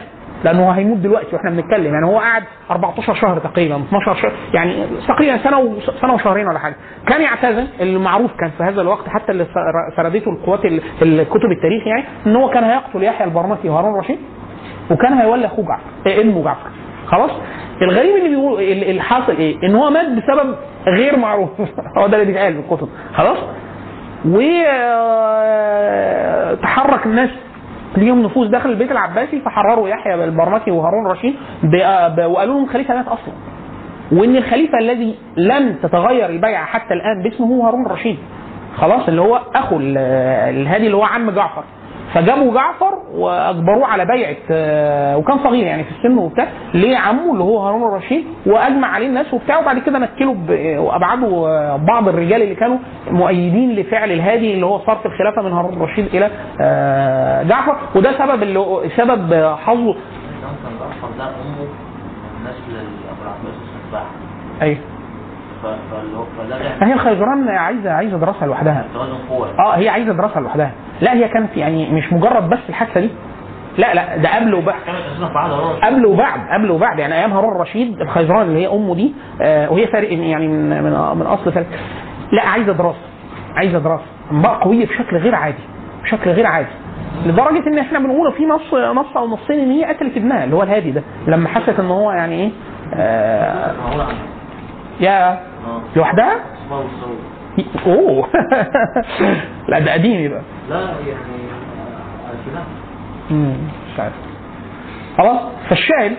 لأنه هيموت دلوقتي وإحنا بنتكلم يعني هو قعد 14 شهر تقريبا 12 شهر يعني تقريبا سنة سنة وشهرين ولا حاجة. كان يعتزل المعروف كان في هذا الوقت حتى اللي سر- سردته القوات ال- الكتب التاريخ يعني إن هو كان هيقتل يحيى البرمكي وهارون رشيد. وكان هيولي أخوه جعفر إيه ابنه جعفر. خلاص؟ الغريب اللي بيقول ال- اللي حاصل إيه؟ إن هو مات بسبب غير معروف. <laughs> هو ده اللي بيتقال في الكتب. خلاص؟ وتحرك الناس. ليهم نفوذ داخل البيت العباسي فحرروا يحيى البرمكي وهارون رشيد ب- ب- وقالوا لهم الخليفة مات أصلا. وإن الخليفة الذي لم تتغير البيعه حتى الآن باسمه هو هارون الرشيد. خلاص؟ اللي هو أخو ال- الهادي اللي هو عم جعفر. فجابوا جعفر وأجبروه على بيعة آه، وكان صغير يعني في السن وبتاع ليه عمه اللي هو هارون الرشيد وأجمع عليه الناس وبتاع وبعد كده نكلوا ب- وأبعدوا آه، بعض الرجال اللي كانوا مؤيدين لفعل الهادي اللي هو صرف الخلافة من هارون الرشيد إلى آه، جعفر وده سبب اللي سبب آه، حظه أيوه. هي الخيزران عايزه عايزة دراسة لوحدها. آه هي عايزة دراسة لوحدها. لا هي كانت يعني مش مجرد بس الحادثة دي. لا لا ده قبل وبعد. قبل وبعد قبل وبعد. يعني أيام هارون الرشيد الخيزران اللي هي أمه دي آه، وهي فارق يعني من من من أصل فارق لا عايزة دراسة. عايزة دراسة. انباء قوية بشكل غير عادي. بشكل غير عادي. لدرجة إن إحنا بنقول في نص نص أو نصين إن هي قتلت ابنها اللي هو الهادي ده. لما حست إن هو يعني إيه؟ آه يا لوحدها؟ أوه. <laughs> لا ده قديم يبقى. لا يعني الفنان مم، مش عارف. خلاص فالشاهد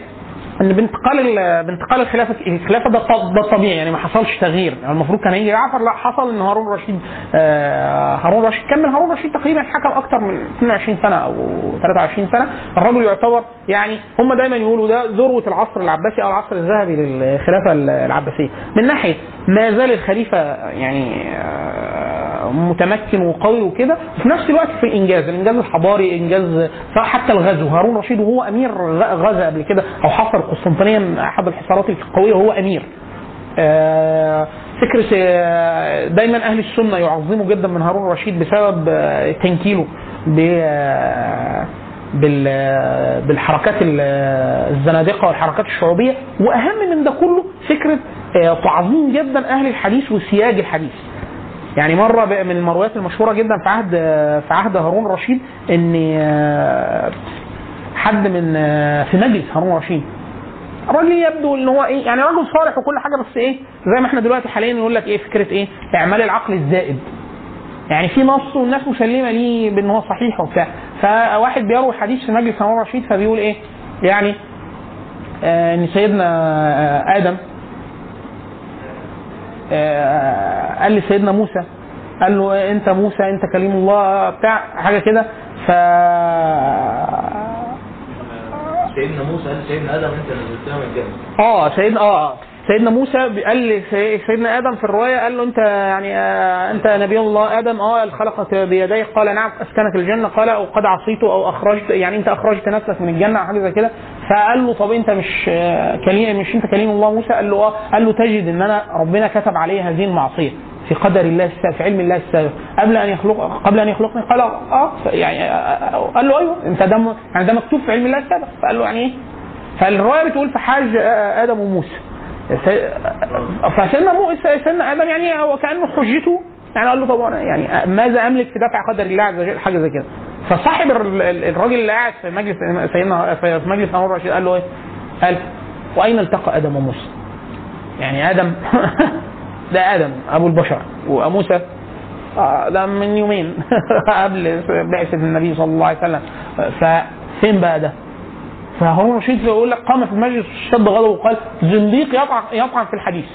إن بانتقال ال- بانتقال الخلافه الخلافة ده ده الطبيعي يعني ما حصلش تغيير. يعني المفروض كان يجي جعفر لا حصل إن هارون الرشيد آه هارون الرشيد كمل. هارون الرشيد تقريبا حكم أكثر من 22 سنة أو 23 سنة. الرجل يعتبر يعني هم دايما يقولوا ده ذروة العصر العباسي أو العصر الذهبي للخلافة العباسية. من ناحية ما زال الخليفة يعني آه، متمكن وقوي وكده وفي نفس الوقت في الإنجاز. الإنجاز الحضاري إنجاز حتى الغزو. هارون رشيد وهو أمير غزا قبل كده أو حصر القسطنطينيه احد الحصارات القوية وهو أمير. آه، فكرة آه، دايما أهل السنة يعظموا جدا من هارون رشيد بسبب آه، تنكيله بالحركات ال- الزنادقة والحركات الشعوبية. وأهم من ده كله فكرة آه، تعظيم جدا أهل الحديث وسياج الحديث. يعني مرة ب- من المرويات المشهورة جدا في عهد في عهد هارون الرشيد آه، حد من في مجلس هارون الرشيد الراجل يبدو إن هو إيه يعني راجل صالح وكل حاجة بس إيه زي ما إحنا دلوقتي حاليا يقول لك إيه فكرة إيه اعمال العقل الزائد. يعني في نص والناس مسلمة ليه بإن هو صحيح وبتاع. فواحد بيروي حديث في مجلس هارون الرشيد فبيقول إيه يعني آه إن سيدنا آه آدم آه، قال لسيدنا موسى قال له إيه أنت موسى أنت كليم الله بتاع حاجة كده. ف سيدنا موسى قال لسيدنا آدم أنت نزلتنا من الجنة. آه سيدنا آه. سيدنا موسى قال لسي- سيدنا آدم في الرواية قال له أنت يعني آه أنت نبي الله آدم آه خلقك بيديك. قال نعم أسكنك الجنة. قال أو قد عصيته أو أخرجت يعني أنت أخرجت نفسك من الجنة أو حاجة زي كده. فقال له طب أنت مش آه، كليم مش أنت كليم الله موسى؟ قال له آه قال له تجد إن أنا ربنا كتب علي هذه المعصية. في قدر الله السابق في علم الله السابق قبل أن يخلق قبل أن يخلقني قال آه يعني آه، قال له أيوه أنت ده يعني ده مكتوب في علم الله السابق فقال له يعني إيه؟ فالرواية بتقول في حاج آه، آدم وموسى. سي- فسيدنا سيدنا آدم يعني هو كأنه حجته. يعني قال له طب أنا يعني ماذا أملك في دفع قدر الله عز وجل؟ حاجة زي كده. فصاحب ال- ال- الراجل اللي قاعد في مجلس سيدنا في مجلس هارون الرشيد قال له إيه؟ قال وأين التقى آدم وموسى؟ يعني آدم <laughs> ده آدم أبو البشر وموسى. آه، ده من يومين. <laughs> قبل بعثة النبي صلى الله عليه وسلم. ففين بقى ده؟ فهارون الرشيد يقول لك قام في المجلس شد غضبه وقال زنديق يطعن يطعن في الحديث.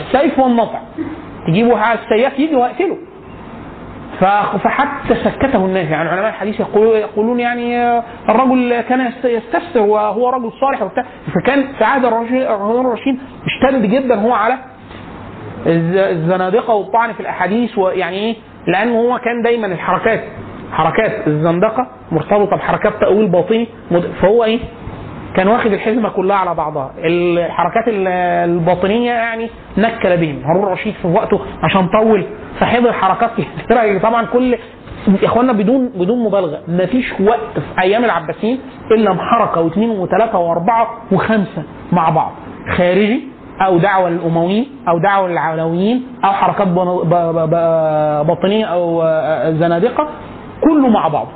السيف والنطع تجيبوا السياف يجي ويقتله. فحتى سكته الناس. يعني علماء الحديث يقولون يعني آه، الرجل كان يست- يستفسر وهو رجل صالح وبتاع. فكان في عهد الرشيد- الرشيد اشتد جدا هو على الزنادقة والطعن في الأحاديث ويعني إيه؟ لأن هو كان دايما الحركات حركات الزندقة مرتبطة بحركات تأويل باطني فهو إيه؟ كان واخد الحزمة كلها على بعضها. الحركات ال- الباطنية يعني نكل بهم. هارون الرشيد في وقته عشان طول فحضر حركات كتيرة طبعا كل يا اخوانا بدون بدون مبالغة. ما فيش وقت في أيام العباسيين إلا حركه واثنين وثلاثة وأربعة وخمسة مع بعض. خارجي أو دعوة للأمويين أو دعوة للعلويين أو حركات باطنية أو آه، زنادقة كله مع بعض.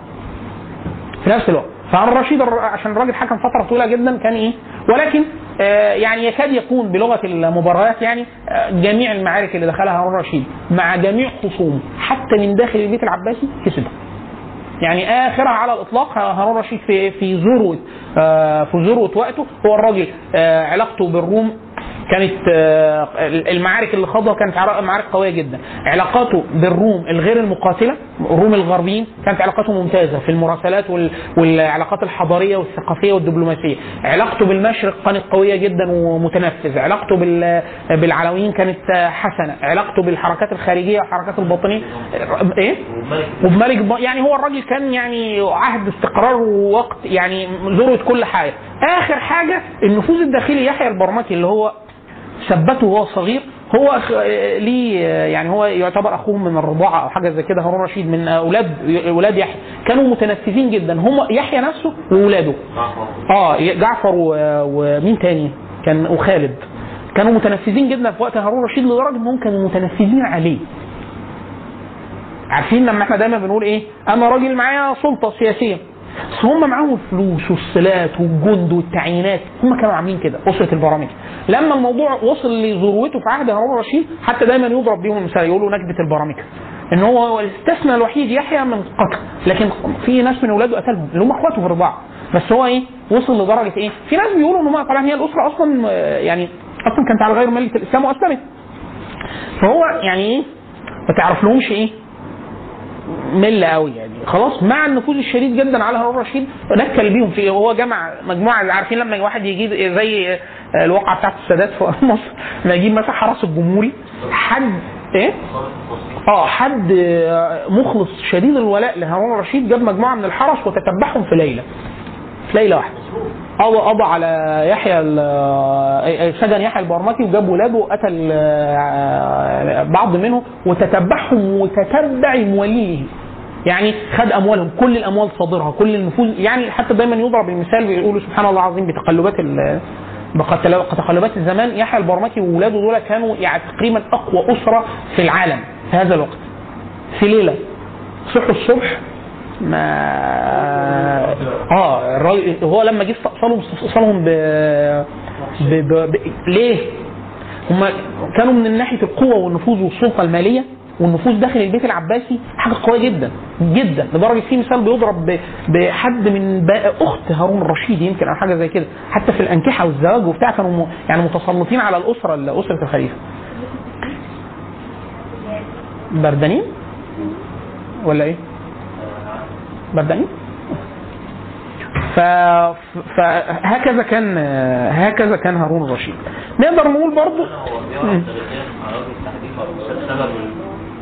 في نفس الوقت. فهارون الرشيد الر- عشان الراجل حكم فترة طويلة جدا كان إيه؟ ولكن آه، يعني يكاد يكون بلغة المباريات يعني آه، جميع المعارك اللي دخلها هارون الرشيد مع جميع خصومه حتى من داخل البيت العباسي كسبها يعني آخرها على الإطلاق هارون الرشيد في في ذروة آه، في ذروة وقته هو الراجل آه، علاقته بالروم كانت آه، المعارك اللي خاضها كانت معارك قوية جدا. علاقاته بالروم الغير المقاتلة الروم الغربيين كانت علاقاته ممتازة في المراسلات وال- والعلاقات الحضارية والثقافية والدبلوماسية. علاقته بالمشرق كانت قوية جدا ومتنفذ علاقته بال- بالعلويين كانت حسنة. علاقته بالحركات الخارجية والحركات الباطنية إيه؟ وبملك. يعني هو الراجل كان يعني عهد استقرار ووقت يعني ذروة كل حاجة. آخر حاجة النفوذ الداخلي يحيى البرمكي اللي هو ثبته وهو صغير هو. ليه يعني هو يعتبر اخوهم من الرضاعة أو حاجة زي كده هارون رشيد من أولاد أولاد يحيى. كانوا متنفذين جدا هم يحيى نفسه واولاده آه جعفر. ومين تاني؟ كان وخالد. كانوا متنفذين جدا في وقت هارون رشيد لدرجة انهم كانوا متنفذين عليه. عارفين لما إحنا دايما بنقول إيه؟ أنا راجل معايا سلطة سياسية. بس هم معاهم الفلوس والصلات والجند والتعيينات. هم كانوا عاملين كده أسرة البرامج. لما الموضوع وصل لذروته في عهد هارون الرشيد حتى دايما يضرب بيهم المثال يقولوا نكبه البرامج. إن هو الاستثناء الوحيد يحيى من قتل. لكن في ناس من أولاده قتلهم اللي هم أخواته في الرضاعة. بس هو إيه؟ وصل لدرجة إيه؟ في ناس بيقولوا إن هم طبعا هي الأسرة أصلا يعني أصلا كانت على غير ملة الإسلام وأسلمت. فهو يعني إيه؟ ما تعرف لهمش إيه؟ مل قوي يعني. خلاص مع النفوذ الشديد جدا على هارون الرشيد نكل بيهم في هو جمع مجموعة عارفين لما واحد يجيب زي الواقعة بتاعت السادات في <laughs> مصر لما يجيب مثلا حرس الجمهوري حد إيه؟ آه حد مخلص شديد الولاء لهارون الرشيد جاب مجموعة من الحرس وتتبعهم في ليلة. في ليلة واحدة. قضى قضى على يحيى سجن يحيى البرمكي وجاب ولاده وقتل آه، بعض منهم وتتبعهم وتتبع مواليه. يعني خد أموالهم كل الأموال صادرها كل النفوذ. يعني حتى دايما يضرب المثال بيقولوا سبحان الله العظيم بتقلبات بتقلبات الزمان. يحيى البرمكي وولاده دول كانوا يعني تقريبا أقوى أسرة في العالم في هذا الوقت. في ليلة صحوا الصبح ما آه الراجل هو لما جه استأصلهم استأصلهم ب... ب... ب... ب... ليه؟ هم كانوا من ناحية القوة والنفوذ والسلطة المالية والنفوذ داخل البيت العباسي حاجة قوية جدا جدا لدرجة في مثال بيضرب. بحد من أخت هارون الرشيد يمكن أو حاجة زي كده حتى في الأنكحة والزواج وبتاع كانوا. يعني متسلطين على الأسرة أسرة الخليفة بردانين ولا إيه؟ بردانين ف... فهكذا كان هكذا كان هارون الرشيد. نقدر نقول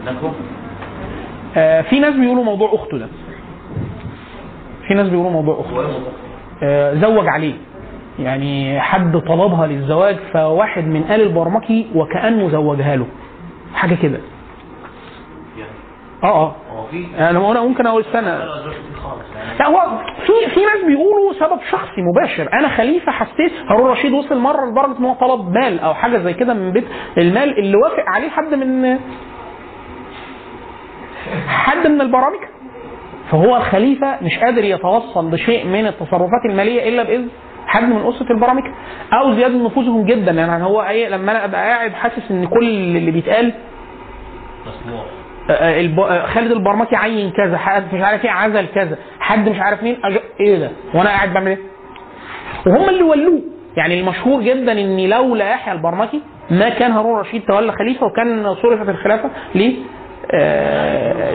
النكوة آه، في ناس بيقولوا موضوع أخته ده. في ناس بيقولوا موضوع أخته. آه، زوج عليه. يعني حد طلبها للزواج فواحد من آل البرمكي وكأنه زوجها له. حاجة كده. آه آه هو في أنا أنا ممكن أقول استنى. لا يعني هو في في ناس بيقولوا سبب شخصي مباشر. أنا خليفة حسيت هارون رشيد وصل مرة لدرجة إن هو طلب مال أو حاجة زي كده من بيت المال اللي وافق عليه حد من حد من البرامج. فهو الخليفة مش قادر يتوصل لشيء من التصرفات المالية إلا بإذن حد من أسرة البرامج. أو زيادة نفوذهم جدا. يعني هو إيه لما أنا أبقى قاعد حاسس إن كل اللي بيتقال مسموع آه، الب... آه، خالد البرمكي عين كذا حد مش عارف إيه عزل كذا حد مش عارف مين أج... إيه ده؟ وأنا قاعد بعمل إيه؟ وهم اللي ولوه. يعني المشهور جدا إن لولا يحيى البرمكي ما كان هارون رشيد تولى خليفة وكان صرفت الخلافة ليه آه...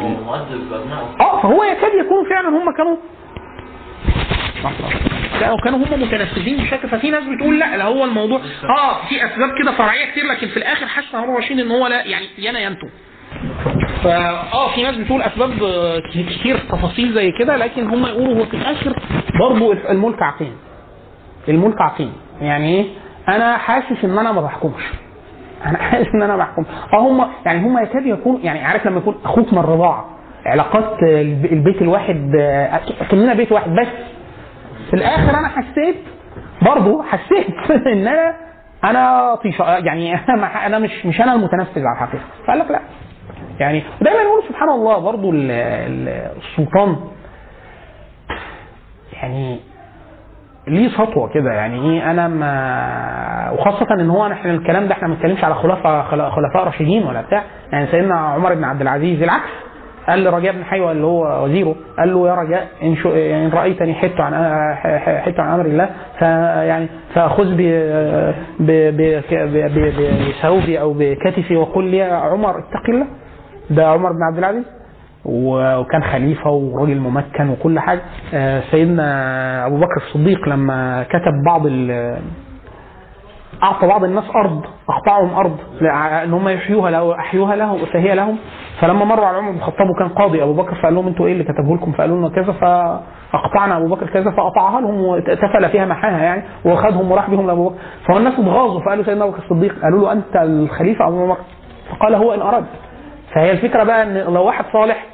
آه فهو يكاد يكون فعلا هم كانوا كانوا كانوا هم متنفذين بشكل ففي ناس بتقول لا ده هو الموضوع آه في أسباب كده فرعية كتير لكن في الآخر حس هارون رشيد إن هو لا يعني ينا ينتو. فا آه في ناس بتقول أسباب آه، كتير تفاصيل زي كده لكن هم يقولوا هو في الآخر برضه الملك عقيم. الملك عقيم. يعني إيه؟ أنا حاسس إن أنا ما بحكمش. أنا حاسس إن أنا بحكم آه هم يعني هم يكاد يكون يعني عارف لما يكون أخوك من الرضاعة علاقات الب- البيت الواحد آه، كلنا بيت واحد بس. في الآخر أنا حسيت برضه حسيت <laughs> إن أنا أنا طيشه يعني ما- <laughs> أنا مش مش أنا المتنفذ على الحقيقة. فقال لك لا. يعني ودايما يقول سبحان الله ال- السلطان يعني ليه سطوة كده. يعني إيه أنا ما وخاصة إن هو إحنا الكلام ده إحنا ما بنتكلمش على خلفاء خل- خلفاء راشدين ولا بتاع. يعني سيدنا عمر بن عبد العزيز العكس. قال لرجاء بن حيوة اللي هو وزيره قال له يا رجاء إن, شو إن رأيتني حدت عن حدت عن أمر الله فيعني فخذ بثوبي أو بكتفي وقل لي يا عمر اتق الله. ده عمر بن عبد العزيز وكان خليفة وراجل ممكن وكل حاجة. آه، سيدنا أبو بكر الصديق لما كتب بعض أعطى بعض الناس أرض أقطعهم أرض لأ- إن هم يحيوها له أحيوها له فهي لهم. فلما مروا على عمر بن الخطاب وكان قاضي أبو بكر فقال لهم أنتوا إيه اللي كتبه لكم؟ فقالوا لنا كذا فأقطعنا أبو بكر كذا فقطعها لهم وتفل فيها محاها يعني وأخذهم وراح بهم لأبو بكر. فالناس اتغاظوا فقالوا سيدنا أبو بكر الصديق قالوا له أنت الخليفة أبو بكر؟ فقال هو إن اراد فهي الفكرة بقى إن لو واحد صالح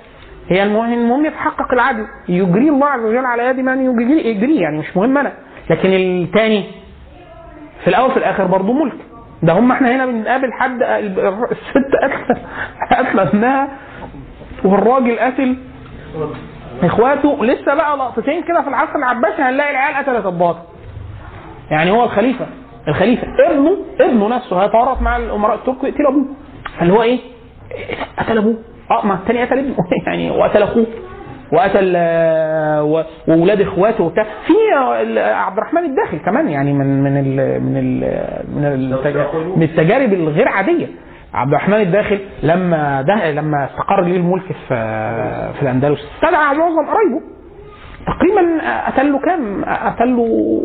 هي المهم المهم يتحقق العدل. يجري الله عز وجل على يد من يجري يجري يعني مش مهم أنا. لكن الثاني في الأول في الآخر برضه ملك. ده هم إحنا هنا بنقابل حد الست قتل قتل ابنها والراجل قتل إخواته لسه بقى لقطتين كده في العصر العباسي هنلاقي العيال قتلت الباطل. يعني هو الخليفه الخليفة ابنه ابنه نفسه هيتورط مع الأمراء الترك ويقتل أبوه. اللي هو إيه؟ قتل ابوه آه ما الثاني قتل ابنه. <laughs> يعني وقتل أخوه. وقتل آه، واولاد إخواته وبتاع. في آه، عبد الرحمن الداخل كمان يعني من من ال من ال من التجارب, من التجارب الغير عادية. عبد الرحمن الداخل لما ده لما استقر ليه الملك في في الأندلس. استدعى معظم قرايبه. تقريبا قتل له كام؟ قتل له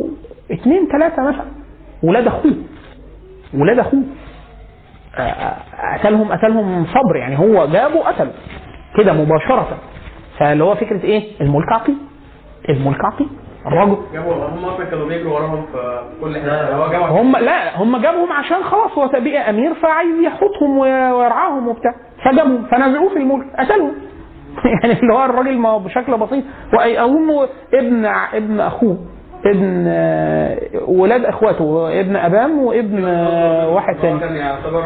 اثنين ثلاثة مثلا. ولاد أخوه. ولاد أخوه. قتلهم قتلهم صبر يعني هو جابه قتله كده مباشرة. فاللي هو فكرة إيه؟ الملك عقيم الملك عقيم الراجل جابوا هم أصلا كانوا بيجروا وراهم في كل حتة. هو جابوا هم لا هم جابهم عشان خلاص هو بقى أمير فعايز يحطهم ويرعاهم وبتاع. فجابهم فنزعوه في الملك قتلهم. <laughs> يعني اللي هو الراجل ما هو بشكل بسيط. واظن ابن ابن أخوه. ابن آه، ولاد اخواته ابن ابام وابن آه، واحد تاني. كان يعتبر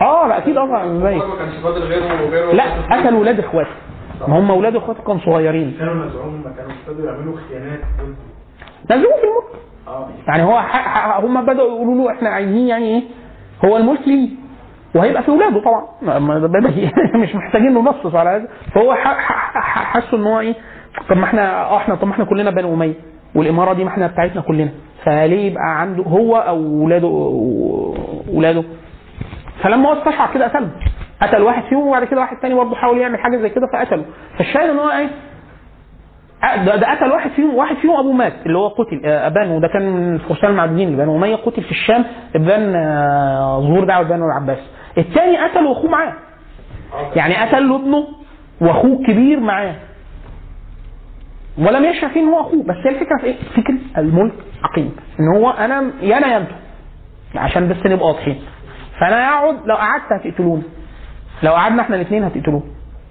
آه لا أكيد زي ما كانش فاضل غيره وغيره. لا قتل ولاد إخواته. ما هم ولاد إخواته كانوا صغيرين. كانوا نزعوهم كانوا ابتدوا يعملوا خيانات. نزلوه في الملك. آه. يعني هو هم بدأوا يقولوا له إحنا عايزين يعني إيه؟ هو الملك ليه؟ وهيبقى في اولاده طبعا. <laughs> مش محتاجين ننصص على هذا. فهو حسوا إن هو إيه؟ طب ما إحنا آه إحنا طب ما إحنا كلنا بني أمية. والإمارة دي ما إحنا بتاعتنا كلنا. فليه يبقى عنده هو أو اولاده اولاده فلما هو استشعر كده قتله. قتل واحد فيهم وبعد كده واحد تاني برضه حاول يعمل حاجة زي كده فقتله. فالشاهد إن هو إيه؟ ده, ده قتل واحد فيهم واحد فيهم ابوه مات اللي هو قتل آه، ابان وده كان من الفرسان المعدودين لبني أمية قتل في الشام ابان آه، ظهور دعوه بني العباس. الثاني قتل وأخوه معاه. يعني قتل ابنه وأخوه الكبير معاه. ولم يشعر فيه إن هو أخوه. بس هي الفكرة في إيه؟ فكرة الملك عقيم إن هو أنا يا أنا يا عشان بس نبقى واضحين. فأنا أقعد لو قعدت هتقتلوني. لو قعدنا إحنا الاثنين هتقتلوه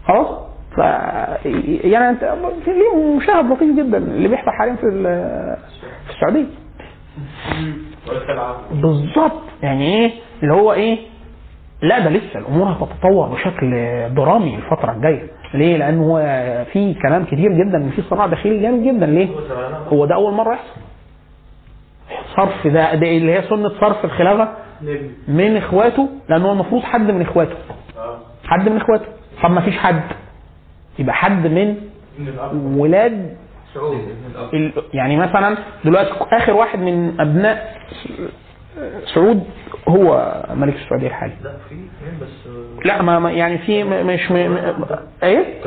خلاص؟ ف يعني انت ليه مشاهد لطيف جدا اللي بيحصل حاليا في في السعودية. بالظبط. يعني إيه؟ اللي هو إيه؟ لا ده لسه الأمور هتتطور بشكل درامي الفترة الجاية. ليه؟ لأن هو في كلام كتير جدا ان في صراع داخلي جامد جدا. ليه؟ هو ده أول مرة يحصل. صرف ده, ده اللي هي سنة صرف الخلافة نبي من إخواته لأن هو المفروض حد من إخواته. آه حد من إخواته. طب ما فيش حد. يبقى حد من ولاد يعني مثلا دلوقتي آخر واحد من أبناء سعود هو ملك السعودية الحالي. لا في بس لا ما يعني في مش م... إيه؟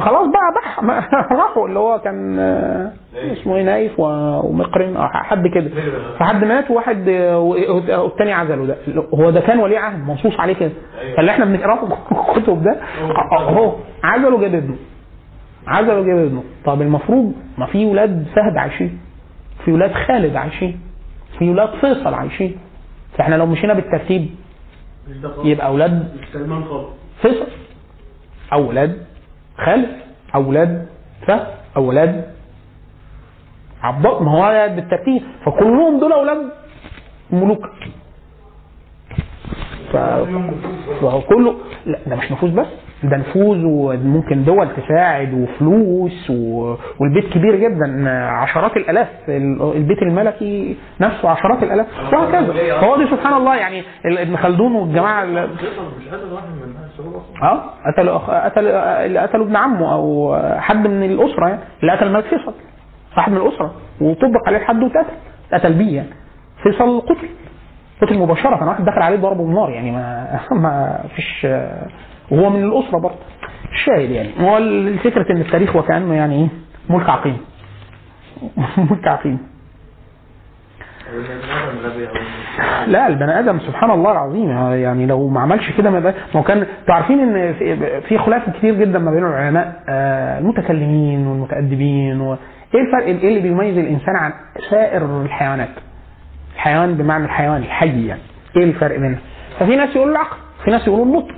خلاص بقى بح <laughs> راحوا اللي هو كان آه، اسمه إيه نايف ومقرن حد كده. فحد مات وواحد آه، والتاني عزله ده. هو ده كان ولي عهد منصوص عليه كده. فاللي إحنا بنقراه في <laughs> الكتب ده أهو عزله جاب ابنه. عزله جاب ابنه. طب المفروض ما في ولاد فهد عايشين في ولاد خالد عايشين. في ولاد فيصل عايشين. فإحنا لو مشينا بالترتيب يبقى أولاد سلمان خالص فيصل أولاد خالد أولاد فهد أولاد عباس. ما هو بالترتيب. فكلهم دول أولاد ملوك. ف... فهو كله لا ده مش نفوذ بس. ده نفوذ وممكن دول تساعد وفلوس و... والبيت كبير جدا. عشرات الألاف ال- البيت الملكي نفسه عشرات الألاف. وهكذا فهو دي سبحان الله يعني ابن خلدون والجماعة ال- مش قتل واحد من أهل الشعوب أصلا. آه قتلوا أخ- قتل اللي قتلوا ابن عمه أو حد من الأسرة يعني اللي قتل الملك فيصل واحد من الأسرة وطبق عليه الحد واتقتل اتقتل بيه يعني. فيصل قتل قتل مباشرة. واحد دخل عليه ضربه بالنار يعني ما <laughs> ما فيش وهو من الأسرة برضه. الشاهد يعني. هو الفكرة إن التاريخ وكانه يعني إيه؟ ملك عقيم. <laughs> ملك عقيم. لا البني آدم سبحان الله العظيم. يعني لو ما عملش كده ما هو كان أنتوا عارفين إن في- في خلاف كتير جدا ما بين العلماء آه، المتكلمين والمتأدبين و... إيه الفرق إيه اللي بيميز الإنسان عن سائر الحيوانات؟ الحيوان بمعنى الحيوان الحي يعني. إيه الفرق بينهم؟ ففي ناس يقولوا العقل في ناس يقولوا النطق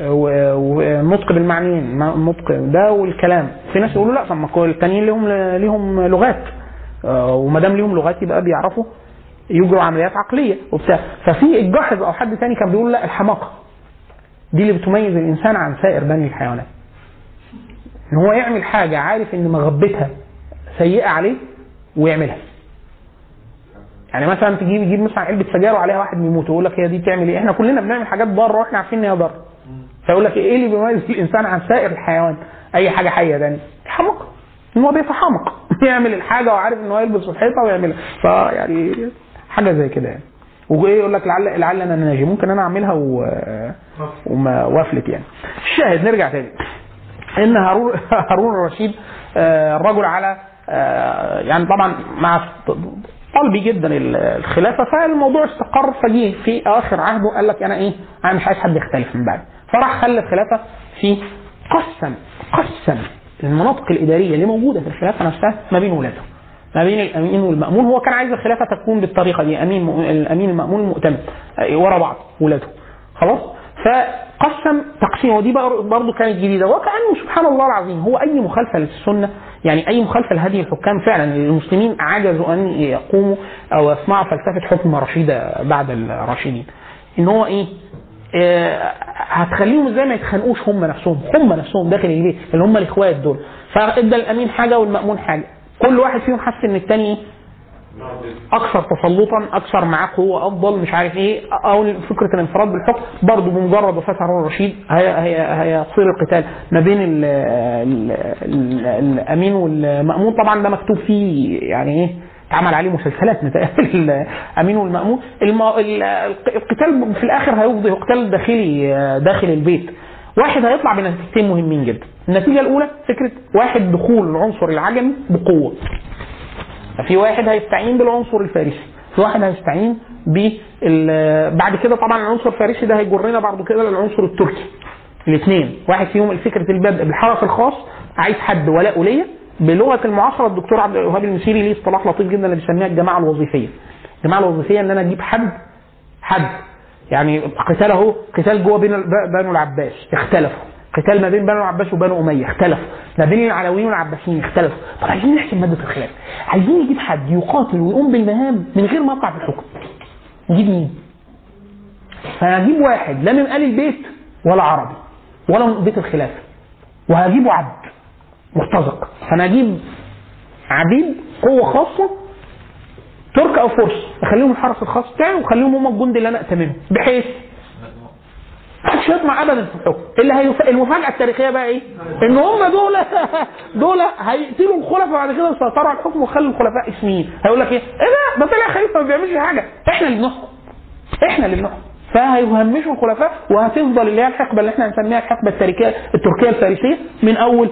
و- والنطق بالمعنيين النطق ده والكلام. في ناس يقولوا لا طب ما التانيين ليهم ليهم لغات. آه، وما دام ليهم لغات يبقى بيعرفوا يجروا عمليات عقلية وبتاع. ففي الجاحظ أو حد تاني كان بيقول لا الحماقة. دي اللي بتميز الإنسان عن سائر بني الحيوانات. إن هو يعمل حاجة عارف إن مغبتها سيئة عليه ويعملها. يعني مثلا تجيب يجيب مثلا علبة سجاير وعليها واحد بيموت ويقول لك هي دي بتعمل إيه؟ إحنا كلنا بنعمل حاجات ضارة وإحنا عارفين إن هي ضارة. فيقول لك إيه اللي بيميز الإنسان عن سائر الحيوان؟ أي حاجة حية تاني. إن هو بيتحمق <laughs> يعمل الحاجة وعارف إن هو يلبس في الحيطه ويعملها فيعني حاجة زي كده يعني. وإيه يقول لك لعل لعل أنا ناجي. ممكن أنا أعملها و... وما وافلت يعني. الشاهد نرجع تاني. إن هارون <laughs> هارون الرشيد آه، الرجل على آه، يعني طبعا مع قلبي جدا الخلافة فالموضوع استقر فجيه في آخر عهده. قال لك أنا إيه؟ أنا مش عايز حد يختلف من بعدي فراح خلى الخلافة في قسم قسم المناطق الإدارية اللي موجودة في الخلافة نفسها ما بين ولاده ما بين الأمين والمأمون. هو كان عايز الخلافة تكون بالطريقة دي أمين الأمين المأمون المؤتمن ورا بعض ولاده. خلاص؟ فقسم تقسيم ودي برضه كانت جديدة. وكانه سبحان الله العظيم هو أي مخالفة للسنة يعني أي مخالفة لهدي الحكام فعلا. المسلمين عجزوا أن يقوموا أو يصنعوا فلسفة حكم رشيدة بعد الراشدين. إن هو إيه؟ هتخليهم إزاي ما يتخانقوش هم نفسهم؟ هم نفسهم داخل البيت اللي هم الإخوات دول. فادى الامين حاجة والمأمون حاجة. كل واحد فيهم حس إن الثاني أكثر تسلطا أكثر معاه قوة أفضل مش عارف إيه. أو فكرة الانفراد بالحكم برضه بمجرد وفاة هارون الرشيد هي هي هيصير القتال ما بين ال ال ال الأمين والمأمون. طبعا ده مكتوب فيه يعني إيه؟ اتعمل عليه مسلسلات متهيألي <laughs> الأمين والمأمون. الم... ال- القتال في الآخر هيفضي قتال داخلي داخل البيت. واحد هيطلع بنتيجتين مهمين جدا. النتيجة الأولى فكرة واحد دخول العنصر العجمي بقوة. ففي واحد هيستعين بالعنصر الفارسي. في واحد هيستعين بال بعد كده طبعا العنصر الفارسي ده هيجرنا بعد كده للعنصر التركي. الاثنين. واحد فيهم فكرة البدء بالحرس الخاص عايز حد ولاء ليا بلغة المعاصرة الدكتور عبد الوهاب المسيري ليه اصطلاح لطيف جدا اللي بيسميها الجماعة الوظيفية. الجماعة الوظيفية إن أنا أجيب حد حد. يعني قتال أهو قتال جوه بين بنو العباس. اختلفوا. قتال ما بين بنو العباس وبنو أمية. اختلفوا. ما بين العلويين والعباسيين. اختلفوا. طب عايزين نحسب ماده الخلاف. عايزين نجيب حد يقاتل ويقوم بالمهام من غير ما يقع في الحكم. نجيب مين؟ فهجيب واحد لا من آل البيت ولا عربي ولا من بيت الخلافة. وهجيبه عبد. مرتزق فانا أجيب عبيد قوة خاصة ترك أو فرس اخليهم الحرس الخاص بتاعي واخليهم هم الجند اللي أنا اتممه بحيث محدش يطمع ابدا في الحكم اللي هيف... المفاجأة التاريخية بقى إيه؟ إن هم دول <laughs> دول هيقتلوا الخلفاء بعد كده يسيطروا على الحكم ويخلوا الخلفاء اسميين هيقول لك إيه؟ إيه ده؟ ده طلع خليفة ما بيعملش حاجة إحنا اللي بنحكم إحنا اللي بنحكم فهيهمشوا الخلفاء وهتفضل اللي هي الحقبة اللي إحنا هنسميها الحقبة التاريخيه التركية الفارسية من أول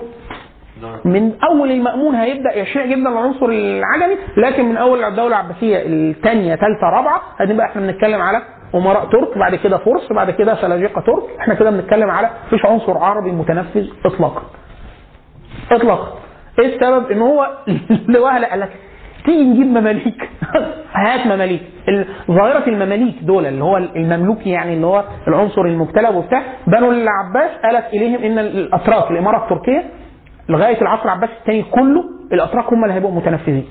من أول المأمون هيبدأ يشيع جدا العنصر العجمي لكن من أول الدولة العباسية الثانية ثالثة رابعة هنبقى إحنا بنتكلم على أمراء ترك بعد كده فرس بعد كده سلاجقة ترك إحنا كده بنتكلم على مفيش عنصر عربي متنفذ اطلاقا. اطلاقا. إيه السبب؟ إن هو <laughs> لوهله قال لك تيجي نجيب مماليك. <laughs> هات مماليك. ال- ظاهرة المماليك دول اللي هو المملوكي يعني اللي هو العنصر المبتلى وبتاع بنو العباس قالت إليهم إن الأتراك الإمارة التركية لغاية العصر العباسي الثاني كله الأتراك هم اللي هيبقوا متنفذين.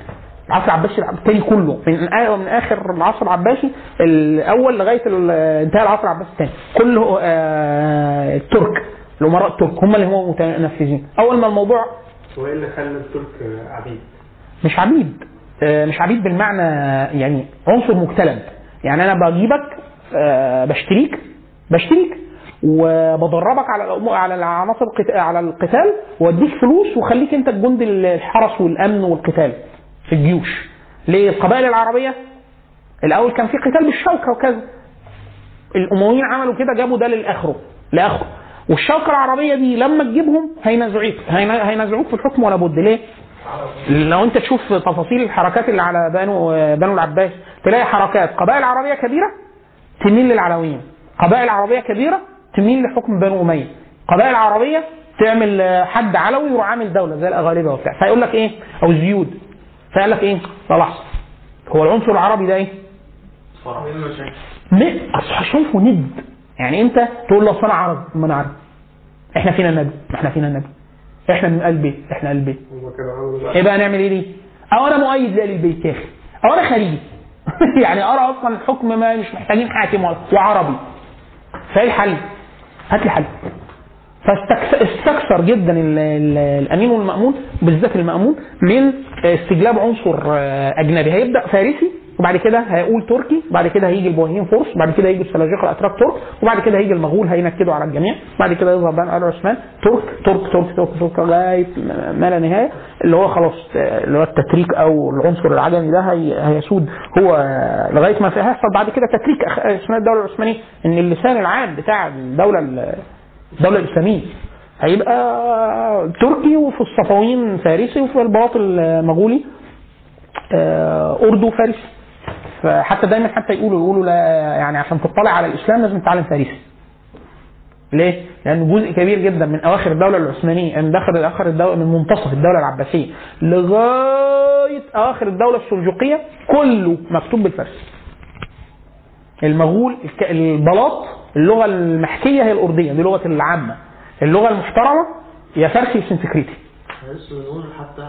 العصر العباسي الثاني كله. من من آخر العصر العباسي الأول لغاية انتهى العصر العباسي الثاني كله آه، الترك الأمراء الترك هم اللي هم متنفذين. أول ما الموضوع هو إيه اللي خلى الترك عبيد؟ مش عبيد. آه، مش عبيد بالمعنى يعني عنصر مكتلب. يعني أنا بجيبك آه، بشتريك بشتريك. وبدربك على على القت- على القتال وأديك فلوس وخليك أنت الجند الحرس والأمن والقتال في الجيوش. ليه القبائل العربية الأول كان في قتال بالشوكة وكذا. الأمويين عملوا كده جابوا ده للآخره لآخره. والشوكة العربية دي لما تجيبهم هينازعوك هين- هينازعوك في الحكم ولا بد. ليه؟ لو أنت تشوف تفاصيل الحركات اللي على بنو بنو العباس تلاقي حركات قبائل عربية كبيرة تميل للعلويين قبائل عربية كبيرة تميل لحكم بنو أمية. قبائل عربية تعمل آه، حد علوي يروح عامل دولة زي الاغالبه وبتاع. فيقول لك إيه؟ أو الزيود. فقال لك إيه؟ لا لحظة. هو العنصر العربي ده إيه؟ أصل شايفه ند. يعني أنت تقول له اصل أنا عربي ما أنا عربي إحنا فينا النبي. إحنا فينا النبي. إحنا من قلب إحنا قلب إيه بقى نعمل إيه دي؟ أو أنا مؤيد لآل البيت يا أخي. أو أنا خليجي. <laughs> يعني أرى أصلا الحكم ما مش محتاجين حاكم وعربي. فإيه الحل؟ هات لي حل فاستكثر جدا ال- ال- الأمين والمأمون بالذات المأمون من استجلاب عنصر آه، أجنبي. هيبدأ فارسي وبعد كده هيقول تركي بعد كده هيجي البويهيين فرس بعد كده هيجي السلاجقة الأتراك ترك وبعد كده هيجي المغول هينكدوا على الجميع بعد كده يظهر بقى ال عثمان ترك ترك ترك ترك ترك لغاية ما لا نهاية اللي هو خلاص اللي هو التتريك أو العنصر العجمي ده هي- هيسود هو لغاية ما هيحصل. بعد كده تتريك اسمها الدولة العثمانية إن اللسان العام بتاع الدولة ال- الدولة الإسلامية هيبقى تركي وفي الصفويين فارسي وفي الباطن المغولي آه، أردو فارسي. فحتى دايما حتى يقولوا يقولوا لا يعني عشان تطلع على الإسلام لازم تتعلم فارسي ليه؟ لأن جزء كبير جدا من أواخر الدولة العثمانية من داخل آخر الدولة من منتصف الدولة العباسية لغاية أواخر الدولة السلجوقية كله مكتوب بالفارسي. المغول البلاط اللغة المحكية هي الأردية دي لغة العامة. اللغة المحترمة يا فارسي يا سنسكريتي. حتى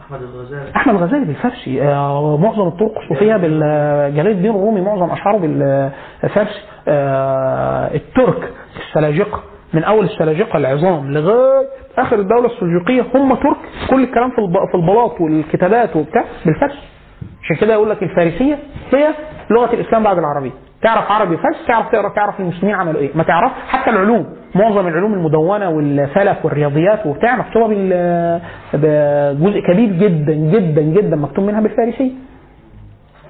أحمد الغزالي. أحمد غزالي بالفارسي. آه، معظم الطرق الصوفية بالجلال الدين الرومي معظم أشعاره بالفارسي. آه، الترك السلاجقه من أول السلاجقه العظام لغاية آخر الدولة السلجوقية. هم ترك. كل الكلام في في البلاط والكتابات وبتاع بالفارسي. عشان كده يقول لك الفارسية هي لغة الإسلام بعد العربية. تعرف عربي فارسي تعرف تقرا تعرف المسلمين عملوا إيه. ما تعرف حتى العلوم. معظم العلوم المدونة والفلك والرياضيات وبتاع مكتوبة بجزء كبير جدا جدا جدا مكتوب منها بالفارسيه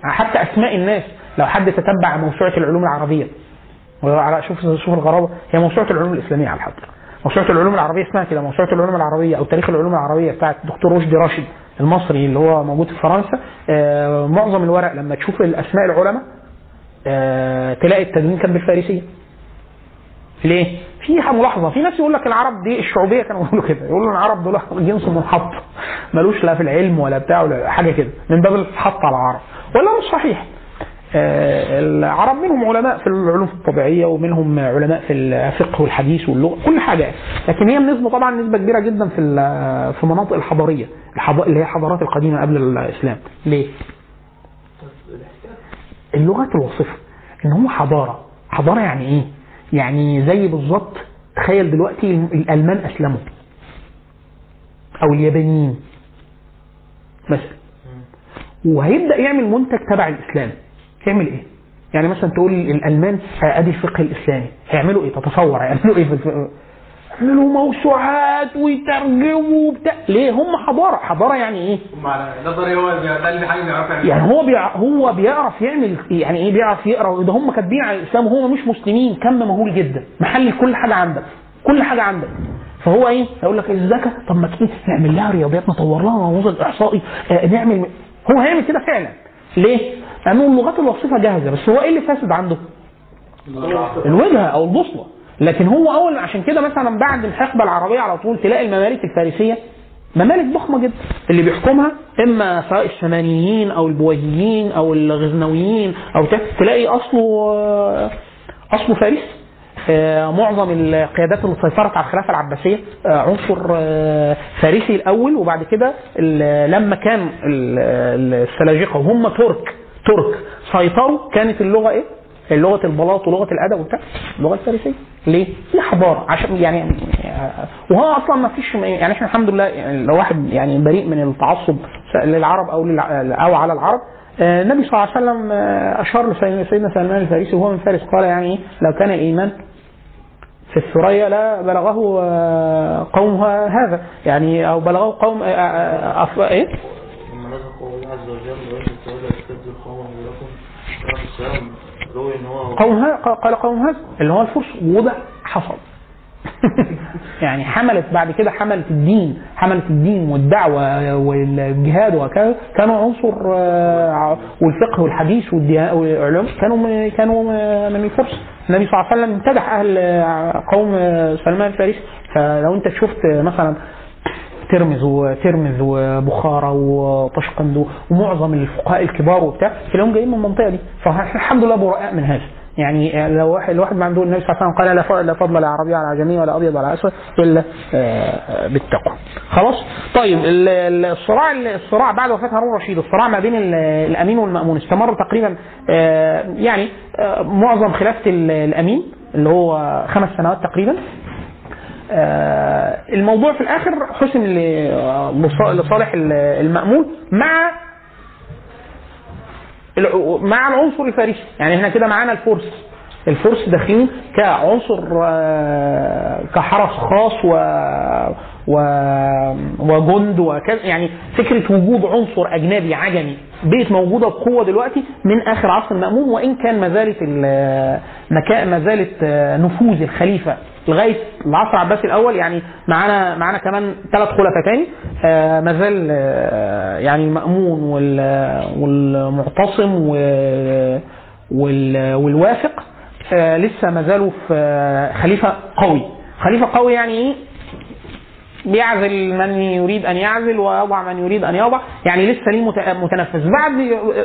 حتى أسماء الناس لو حد تتبع موسوعة العلوم العربية. شوف شوف الغرابة. هي موسوعة العلوم الإسلامية على الحقيقة موسوعة العلوم العربية اسمها كده موسوعة العلوم العربية أو تاريخ العلوم العربية بتاعت الدكتور رشدي راشد المصري اللي هو موجود في فرنسا. آه، معظم الورق لما تشوف الأسماء العلماء آه، تلاقي التدوين كان بالفارسية. ليه؟ في ملاحظة. في ناس يقول لك العرب دي الشعوبية كانوا <laughs> يقولوا كده. يقولوا العرب دول <laughs> جنس منحط. ملوش لا في العلم ولا بتاع ولا حاجة كده. من باب الحط على العرب. ولا مش صحيح. آه، العرب منهم علماء في العلوم الطبيعية ومنهم علماء في الفقه والحديث واللغة. كل حاجة. لكن هي النسبة طبعا نسبة كبيرة جدا في في المناطق الحضارية. الحض- اللي هي الحضارات القديمة قبل الإسلام. ليه؟ اللغات الوصفة. إن هو حضارة. حضارة يعني إيه؟ يعني زي بالظبط تخيل دلوقتي الألمان أسلموا أو اليابانيين مثلا وهيبدأ يعمل منتج تبع الإسلام يعمل إيه؟ يعني مثلا تقول الألمان آه، أدي الفقه الإسلامي هيعملوا إيه؟ تتصور هيعملوا الفقه؟ يعملوا موسوعات ويترجموا وبتاع. ليه؟ هم حضارة، حضارة يعني إيه؟ نظري هو اللي حاجة بيعرف يعملها يعني هو بيع... هو بيعرف يعمل يعني إيه بيعرف يقرأ. ده هم كاتبين على الإسلام وهو مش مسلمين. كم مهول جدا. محل كل حاجة عندك. كل حاجة عندك. فهو إيه؟ هيقول لك الزكاة. طب ما تيجي نعمل لها رياضيات نطور لها نموذج إحصائي آه نعمل هو هيعمل كده فعلا. ليه؟ لأنه اللغات الوصفه جاهزة. بس هو إيه اللي فاسد عنده؟ الوجهه أو البوصلة. لكن هو اول عشان كده مثلا بعد الحقبة العربية على طول تلاقي الممالك الفارسية ممالك ضخمة جدا. اللي بيحكمها إما سواء الشمانيين أو البويهيين أو الغزنويين أو تلاقي أصله آه، أصله فارسي آه، معظم القيادات اللي سيطرت على الخلافة العباسية آه، عنصر فارسي الأول وبعد كده لما كان ال- السلاجقة وهم ترك ترك سيطروا كانت اللغة إيه؟ لغه البلاط ولغة الأدب وبتاع اللغة الفارسية. ليه؟ دي حضاره عشان يعني وهو أصلا ما فيش يعني إحنا الحمد لله لو واحد يعني بريء من التعصب للعرب أو أو على العرب آه، النبي صلى الله عليه وسلم آه، أشار لسيدنا سيدنا سلمان الفارسي وهو من فارس قال يعني؟ لو كان الإيمان في الثريا لا بلغه آه، قومها هذا يعني أو بلغه قوم أف- إيه؟ نزل قول الله عز وجل وإن تولى يستبدل قوم قال قوم هذا اللي هو الفرس وده حصل. <laughs> يعني حملت بعد كده حملت الدين حملت الدين والدعوة والجهاد وكذا كانوا عنصر آه، والفقه والحديث والعلوم كانوا كانوا من الفرس. النبي صلى الله عليه وسلم امتدح أهل آه، قوم آه، سلمان الفارسي. فلو أنت شفت مثلا ترمز وترمز وبخارى وطشقند ومعظم الفقهاء الكبار وبتاع تلاقيهم جايين من المنطقة دي. فاحنا الحمد لله براء من هذا. يعني لو واحد الواحد ما عنده النبي صلى الله عليه وسلم قال لا لا فضل لعربي على عجمي ولا أبيض على أسود إلا آه، بالتقوى. خلاص؟ طيب ال- ال- الصراع الصراع بعد وفاة هارون الرشيد الصراع ما بين ال- الأمين والمأمون استمر تقريبا آه، يعني آه، معظم خلافة ال- الأمين اللي هو خمس سنوات تقريبا. آه، الموضوع في الآخر حسم لصالح ال- المأمون مع مع العنصر الفارسي. يعني إحنا كده معانا الفرس. الفرس داخلين كعنصر آه، كحرس خاص و وجند وكذا. يعني فكرة وجود عنصر أجنبي عجمي بقت موجودة بقوة دلوقتي من آخر عصر المامون وإن كان ما زالت ما زالت نفوذ الخليفة لغاية العصر العباسي الأول يعني معانا معانا كمان ثلاث خلفاء تاني آه، ما زال آه، يعني المأمون وال- والمعتصم و- وال- والواثق آه، لسه ما زالوا في خليفة قوي. خليفة قوي يعني إيه؟ بيعزل من يريد أن يعزل ويضع من يريد أن يضع. يعني لسه ليه مت- متنفذ. بعد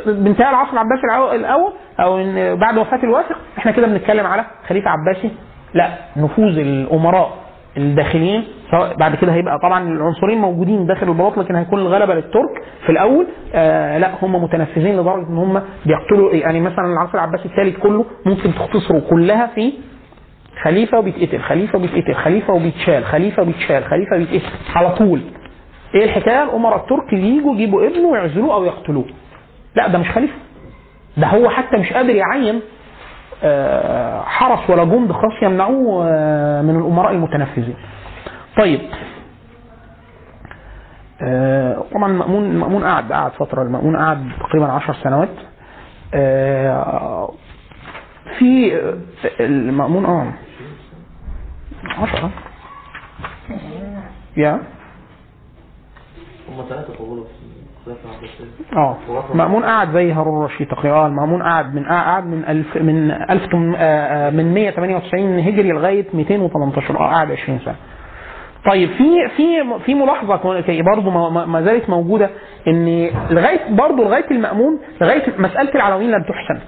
بانتهاء العصر العباسي الأول أو بعد وفاة الواثق إحنا كده بنتكلم على خليفة عباسي. لا نفوذ الأمراء الداخليين سواء بعد كده هيبقى طبعا العنصرين موجودين داخل البلاط لكن هيكون الغلبة للترك في الأول. آه لا هم متنفذين لدرجة إن هم بيقتلوا يعني مثلا العصر العباسي الثالث كله ممكن تختصره كلها في خليفة وبيتقتل خليفة وبيتقتل خليفة وبيتشال خليفة وبيتشال خليفة وبيتقتل. على طول. إيه الحكاية؟ الأمراء الترك يجوا يجيبوا ابنه ويعزلوه أو يقتلوه. لا ده مش خليفة. ده هو حتى مش قادر يعين آه، حرس ولا جند خاص يمنعوه آه، من الأمراء المتنفذين. طيب. آه، طبعا المأمون المأمون قعد قعد فترة. المأمون قعد تقريبا عشر سنوات. في المأمون آه. عشرة يا. هم ثلاثة طولوا آه. مأمون قعد زي هارون الرشيد تقريبا. آه المأمون قعد من قعد من ألف من ألف تم- آه، آه، من 198 هجري لغاية 218 آه قعد 20 سنة. طيب في في في ملاحظة برضه ما- ما- ما زالت موجودة إن لغايه برضه لغاية المأمون لغاية مسألة العلويين لم تحسن.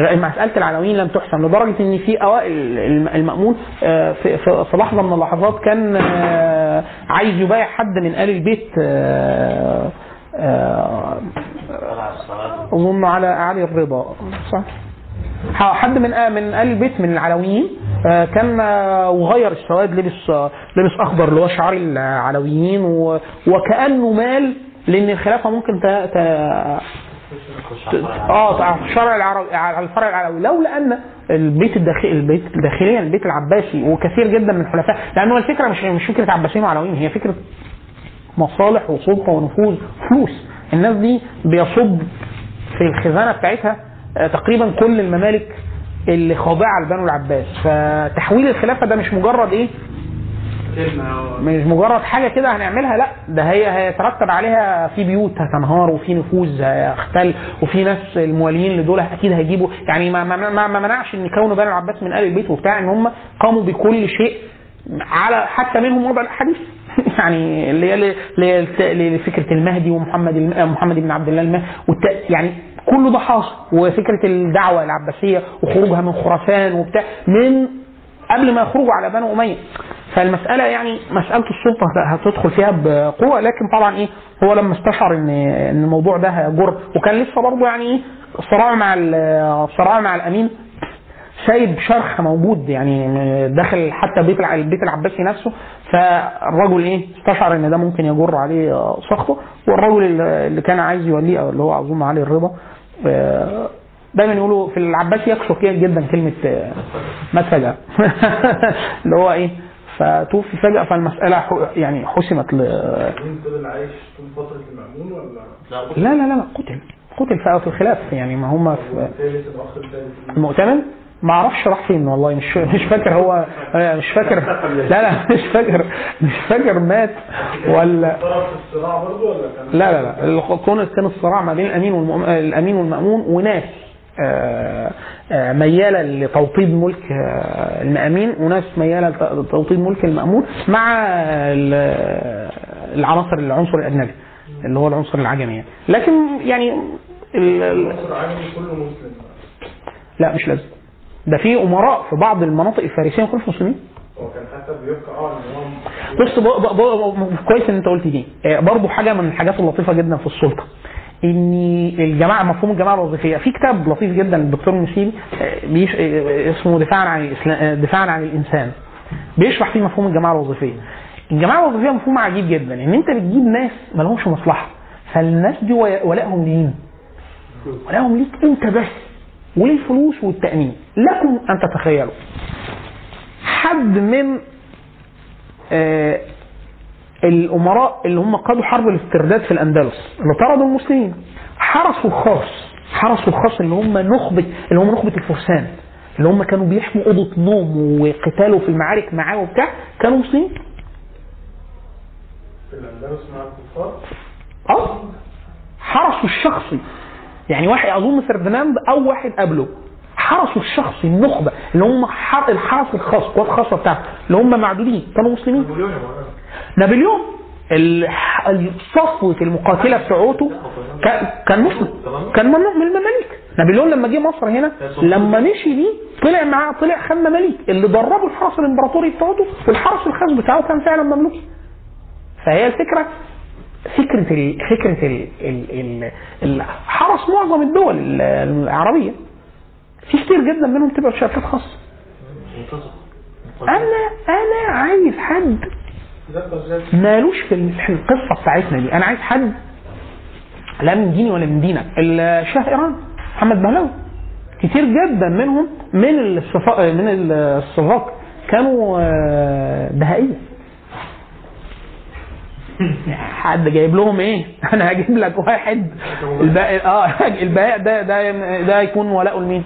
مسألة العلويين لم تحسن لدرجة إن في أوائل الم- المأمون آه، في لحظة من اللحظات كان آه، عايز يبايع حد من آل البيت آه، آه، اظن على علي الرضا. صح. حد من من آل البيت من العلويين كان وغير السواد لبس لبس أخضر اللي هو شعار العلويين وكأنه مال لأن الخلافة ممكن آه الشرع العربي على الفرع العلوي. لولا أن البيت الداخلي البيت داخليا البيت العباسي وكثير جدا من الخلفاء لأنه الفكرة مش مش فكرة عباسيين وعلويين هي فكرة مصالح وسلطة ونفوذ فلوس. الناس دي بيصب في الخزانة بتاعتها آه، تقريبا كل الممالك اللي خاضعة لبنو العباس. فتحويل الخلافة ده مش مجرد إيه؟ مش مجرد حاجة كده هنعملها لا ده هي هيترتب عليها في بيوت هتنهار وفي نفوذ هيختل وفي ناس المواليين لدول أكيد هيجيبوا. يعني ما, ما, ما, ما منعش إن كون بني العباس من آل البيت وبتاع إن هم قاموا بكل شيء على حتى منهم وضع الأحاديث. <laughs> يعني اللي هي لفكره المهدي ومحمد محمد بن عبد الله المهدي يعني كل ده حاصل. وفكرة الدعوة العباسية وخروجها من خراسان وبتاع من قبل ما يخرجوا على بنو أمية. فالمسألة يعني مسألة السلطة هتدخل فيها بقوة لكن طبعا إيه هو لما استشعر ان إن الموضوع ده هيجر وكان لسه برضه يعني إيه الصراع مع ال- الصراع مع الأمين سايب شرخ موجود يعني داخل حتى بيت البيت العباسي نفسه. فالرجل إيه استشعر إن ده ممكن يجر عليه سخطه والرجل اللي اللي كان عايز يوليه اللي هو أظن علي الرضا آه، دايما يقولوا في العباسي فيها جدا كلمة مات فجاه <laughs> اللي هو إيه؟ فتوفي فجأة فالمسألة ح- يعني حسمت ل... فضل عايش طول فترة المأمون ولا؟ لا لا لا لا قتل. قتل في في الخلاف. يعني ما هم في المؤتمن ما أعرفش راح فين والله مش مش فاكر هو آه، مش فاكر. <laughs> لا لا مش فاكر مش فاكر مات ولا لا لا لا كان الصراع ما بين الأمين والمؤمن الأمين والمأمون وناس. ميالة لتوطيد ملك آه، المأمين. وناس ميالة لتوطيد ملك المأمون مع ال- العناصر العنصر الأجنبي اللي هو العنصر العجمي يعني. لكن يعني ال- ال- مصر العالمي كله مسلم لا مش لازم. ده في أمراء في بعض المناطق الفارسية ما مسلمين هو كان حتى بيبقى آه بص كويس إن أنت قلت دي. آه، برضو حاجة من الحاجات اللطيفة جدا في السلطة. ان الجماعة مفهوم الجماعة الوظيفية. في كتاب لطيف جدا للدكتور المسيري آه، بيش- آه، اسمه دفاعا عن آه، دفاعا عن الإنسان. بيشرح فيه مفهوم الجماعة الوظيفية. الجماعة الوظيفية مفهوم عجيب جدا إن أنت بتجيب ناس ما لهمش مصلحة فالناس دي ولا- ولائهم لمين؟ ولائهم ليك أنت بس وللفلوس والتأمين. لكم أن تتخيلوا. حد من آه، الأمراء اللي هم قادوا حرب الاسترداد في الأندلس اللي طردوا المسلمين. حرسوا الخاص حرسوا الخاص اللي هم نخبة اللي هم نخبة الفرسان. اللي هم كانوا بيحموا أوضة نوم وقتالوا في المعارك معاه وبتاع كانوا مسلمين. في الأندلس مع الكفار؟ آه. حرسوا الشخصي. يعني واحد أظن فرديناند أو واحد قبله. حرسوا الشخصي النخبة اللي هم حر- الحرس الخاص القوات الخاصة بتاعته اللي هم معدودين كانوا مسلمين. نابليون صفوة المقاتلة بتوعته كان مسلم. كان ممنوع من المماليك. نابليون لما جه مصر هنا لما مشي دي طلع معاه طلع خد مماليك. اللي دربوا الحرس الإمبراطوري بتاعته والحرس الخاص بتاعه كان فعلا مملوكي فهي الفكرة فكرة ال فكرة ال حرس معظم الدول ال- العربية. في كتير جدا منهم تبقى في شركات خاصة. أنا أنا عايز حد مالوش في القصة بتاعتنا دي. أنا عايز حد لا من ديني ولا من دينك. الشاه إيران محمد بهلوي كتير جدا منهم من الصفا من الصفاق كانوا آه، بهائيه <laughs> حد جايب لهم إيه؟ <laughs> أنا هجيب لك واحد. الباقي آه <laughs> البهاء ده ده ده يكون ولاؤه لمين؟